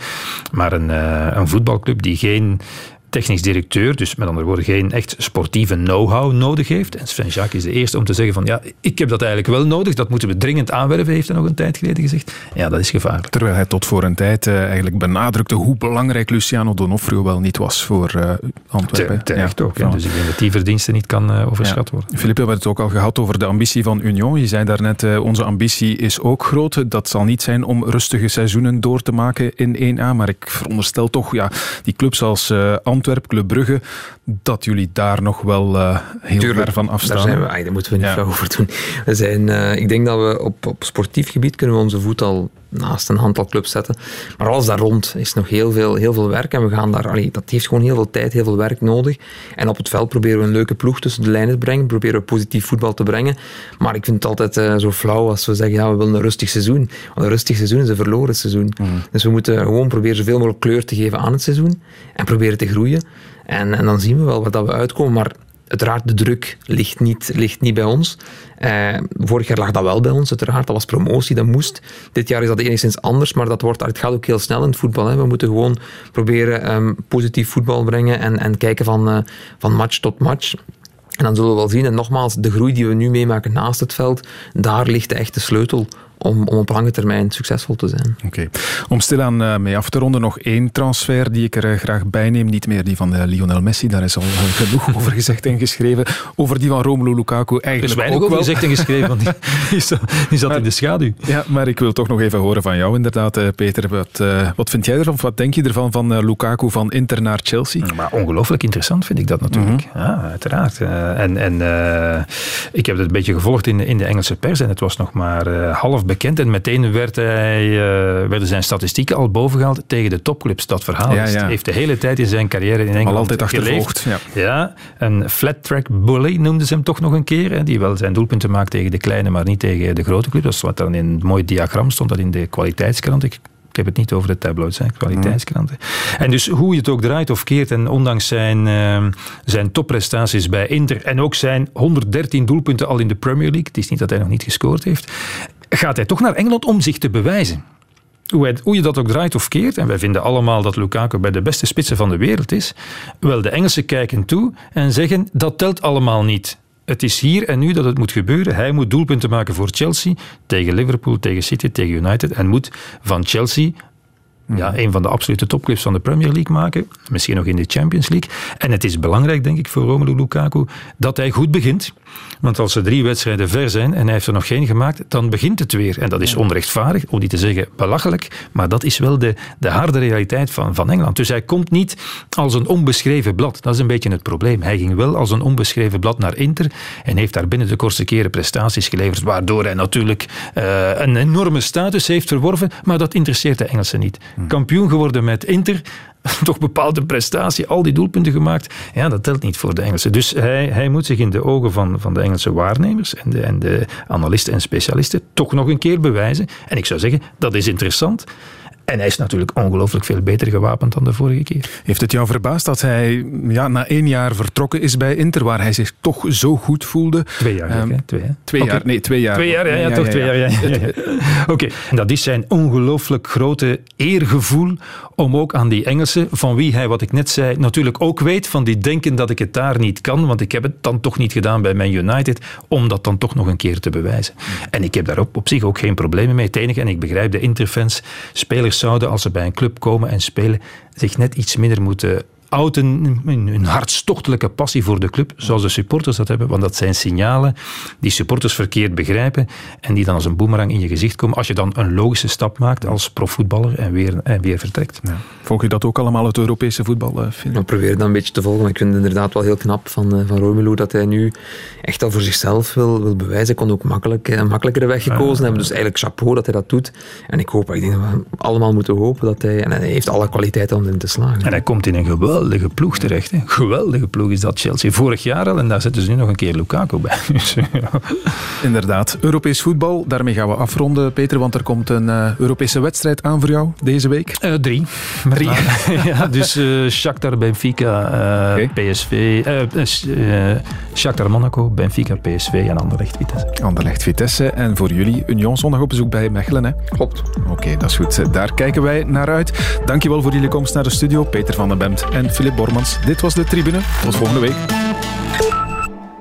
Maar een, een voetbalclub die geen technisch directeur, dus met andere woorden geen echt sportieve know-how nodig heeft. En Sven Jacques is de eerste om te zeggen van ja, ik heb dat eigenlijk wel nodig, dat moeten we dringend aanwerven, heeft hij nog een tijd geleden gezegd. Ja, dat is gevaarlijk. Terwijl hij tot voor een tijd uh, eigenlijk benadrukte hoe belangrijk Luciano Donofrio wel niet was voor uh, Antwerpen. Terecht ja, ook, ja. dus ik denk dat die verdienste niet kan uh, overschat worden. Philippe, we hebben het ook al gehad over de ambitie van Union. Je zei daarnet, onze ambitie is ook groot. Dat zal niet zijn om rustige seizoenen door te maken in 1A, maar ik veronderstel toch, ja, die clubs als Antwerp, Club Brugge, dat jullie daar nog wel uh, heel Tuurlijk, ver van afstaan. Daar, zijn we, ay, daar moeten we niet ja. over doen. We zijn, uh, ik denk dat we op, op sportief gebied kunnen we onze voet al naast een aantal clubs zetten. Maar alles daar rond is nog heel veel, heel veel werk. En we gaan daar, allee, dat heeft gewoon heel veel tijd, heel veel werk nodig. En op het veld proberen we een leuke ploeg tussen de lijnen te brengen. Proberen we positief voetbal te brengen. Maar ik vind het altijd uh, zo flauw als we zeggen, ja, we willen een rustig seizoen. Want een rustig seizoen is een verloren seizoen. Mm. Dus we moeten gewoon proberen zoveel mogelijk kleur te geven aan het seizoen. En proberen te groeien. En, en dan zien we wel waar dat we uitkomen. Maar uiteraard, de druk ligt niet, ligt niet bij ons. Uh, vorig jaar lag dat wel bij ons, uiteraard. Dat was promotie, dat moest. Dit jaar is dat enigszins anders, maar dat wordt, het gaat ook heel snel in het voetbal. Hè. We moeten gewoon proberen um, positief voetbal brengen en, en kijken van, uh, van match tot match. En dan zullen we wel zien, en nogmaals, de groei die we nu meemaken naast het veld, daar ligt de echte sleutel om, om op lange termijn succesvol te zijn. Oké. Okay. Om stilaan uh, mee af te ronden, nog één transfer die ik er uh, graag bij neem. Niet meer die van uh, Lionel Messi, daar is al genoeg over gezegd en geschreven. Over die van Romelu Lukaku eigenlijk Er is weinig over gezegd en geschreven, want die, die, zat, die zat maar, in de schaduw. Ja, maar ik wil toch nog even horen van jou inderdaad, Peter. Wat, wat vind jij ervan? Wat denk je ervan van Lukaku van Inter naar Chelsea? Maar ongelooflijk interessant vind ik dat natuurlijk. Mm -hmm. Ja, uiteraard. en en ik heb het een beetje gevolgd in, in de Engelse pers en het was nog maar half bekend en meteen werd hij, uh, werden zijn statistieken al bovengehaald tegen de topclubs. Dat verhaal ja, ja. heeft de hele tijd in zijn carrière in Engeland al altijd achtervolgd. Ja. ja, een flat track bully noemden ze hem toch nog een keer. Hè, die wel zijn doelpunten maakt tegen de kleine, maar niet tegen de grote clubs. Dat is wat dan in een mooi diagram stond, dat in de kwaliteitskrant. Ik heb het niet over de tabloids, hè, kwaliteitskranten. Mm. En dus hoe je het ook draait of keert, en ondanks zijn, uh, zijn topprestaties bij Inter en ook zijn 113 doelpunten al in de Premier League, het is niet dat hij nog niet gescoord heeft, gaat hij toch naar Engeland om zich te bewijzen. Hoe, hij, hoe, je dat ook draait of keert, en wij vinden allemaal dat Lukaku bij de beste spitsen van de wereld is, wel de Engelsen kijken toe en zeggen dat telt allemaal niet. Het is hier en nu dat het moet gebeuren. Hij moet doelpunten maken voor Chelsea, tegen Liverpool, tegen City, tegen United. En moet van Chelsea ja, een van de absolute topclubs van de Premier League maken. Misschien nog in de Champions League. En het is belangrijk, denk ik, voor Romelu Lukaku dat hij goed begint. Want als ze drie wedstrijden ver zijn en hij heeft er nog geen gemaakt, dan begint het weer. En dat is onrechtvaardig, om niet te zeggen belachelijk. Maar dat is wel de, de harde realiteit van, van Engeland. Dus hij komt niet als een onbeschreven blad. Dat is een beetje het probleem. Hij ging wel als een onbeschreven blad naar Inter en heeft daar binnen de kortste keren prestaties geleverd, waardoor hij natuurlijk uh, een enorme status heeft verworven. Maar dat interesseert de Engelsen niet kampioen geworden met Inter. Toch bepaalde prestatie, al die doelpunten gemaakt. Ja, dat telt niet voor de Engelsen. Dus hij, hij moet zich in de ogen van, van de Engelse waarnemers en de, en de analisten en specialisten toch nog een keer bewijzen. En ik zou zeggen, dat is interessant. En hij is natuurlijk ongelooflijk veel beter gewapend dan de vorige keer. Heeft het jou verbaasd dat hij ja, na één jaar vertrokken is bij Inter, waar hij zich toch zo goed voelde? Twee jaar, um, hè? Twee, hè? twee okay. jaar, nee, twee jaar. Twee jaar, ja, ja, ja toch ja, twee jaar. Ja. Oké, okay. dat is zijn ongelooflijk grote eergevoel om ook aan die Engelsen, van wie hij, wat ik net zei, natuurlijk ook weet, van die denken dat ik het daar niet kan, want ik heb het dan toch niet gedaan bij Man United, om dat dan toch nog een keer te bewijzen. En ik heb daar op, op zich ook geen problemen mee. Het enige, en ik begrijp de Interfans, spelers zouden, als ze bij een club komen en spelen, zich net iets minder moeten oud een, een, hartstochtelijke passie voor de club, zoals de supporters dat hebben. Want dat zijn signalen die supporters verkeerd begrijpen en die dan als een boemerang in je gezicht komen als je dan een logische stap maakt als profvoetballer en weer, en weer vertrekt. Ja. Volg je dat ook allemaal, het Europese voetbal, uh, Ik probeer dat een beetje te volgen, maar ik vind het inderdaad wel heel knap van, uh, van Romelu dat hij nu echt al voor zichzelf wil, wil bewijzen. Hij kon ook makkelijk, een makkelijkere weg gekozen hebben, dus eigenlijk chapeau dat hij dat doet. En ik hoop, ik denk dat we allemaal moeten hopen dat hij, en hij heeft alle kwaliteiten om erin te slagen. En hij komt in een geweldige ploeg terecht. Hè. Geweldige ploeg is dat Chelsea. Vorig jaar al, en daar zetten ze nu nog een keer Lukaku bij. Dus, Inderdaad. Europees voetbal, daarmee gaan we afronden, Peter, want er komt een uh, Europese wedstrijd aan voor jou deze week. Uh, drie. Drie. ja, dus uh, Shakhtar, Benfica, okay. PSV, Shakhtar Monaco, Benfica, PSV en Anderlecht Vitesse. Anderlecht Vitesse. En voor jullie Union zondag op bezoek bij Mechelen, hè? Klopt. Oké, okay, dat is goed. Daar kijken wij naar uit. Dankjewel voor jullie komst naar de studio, Peter van den Bemt en Filip Bormans. Dit was de Tribune. Tot volgende week.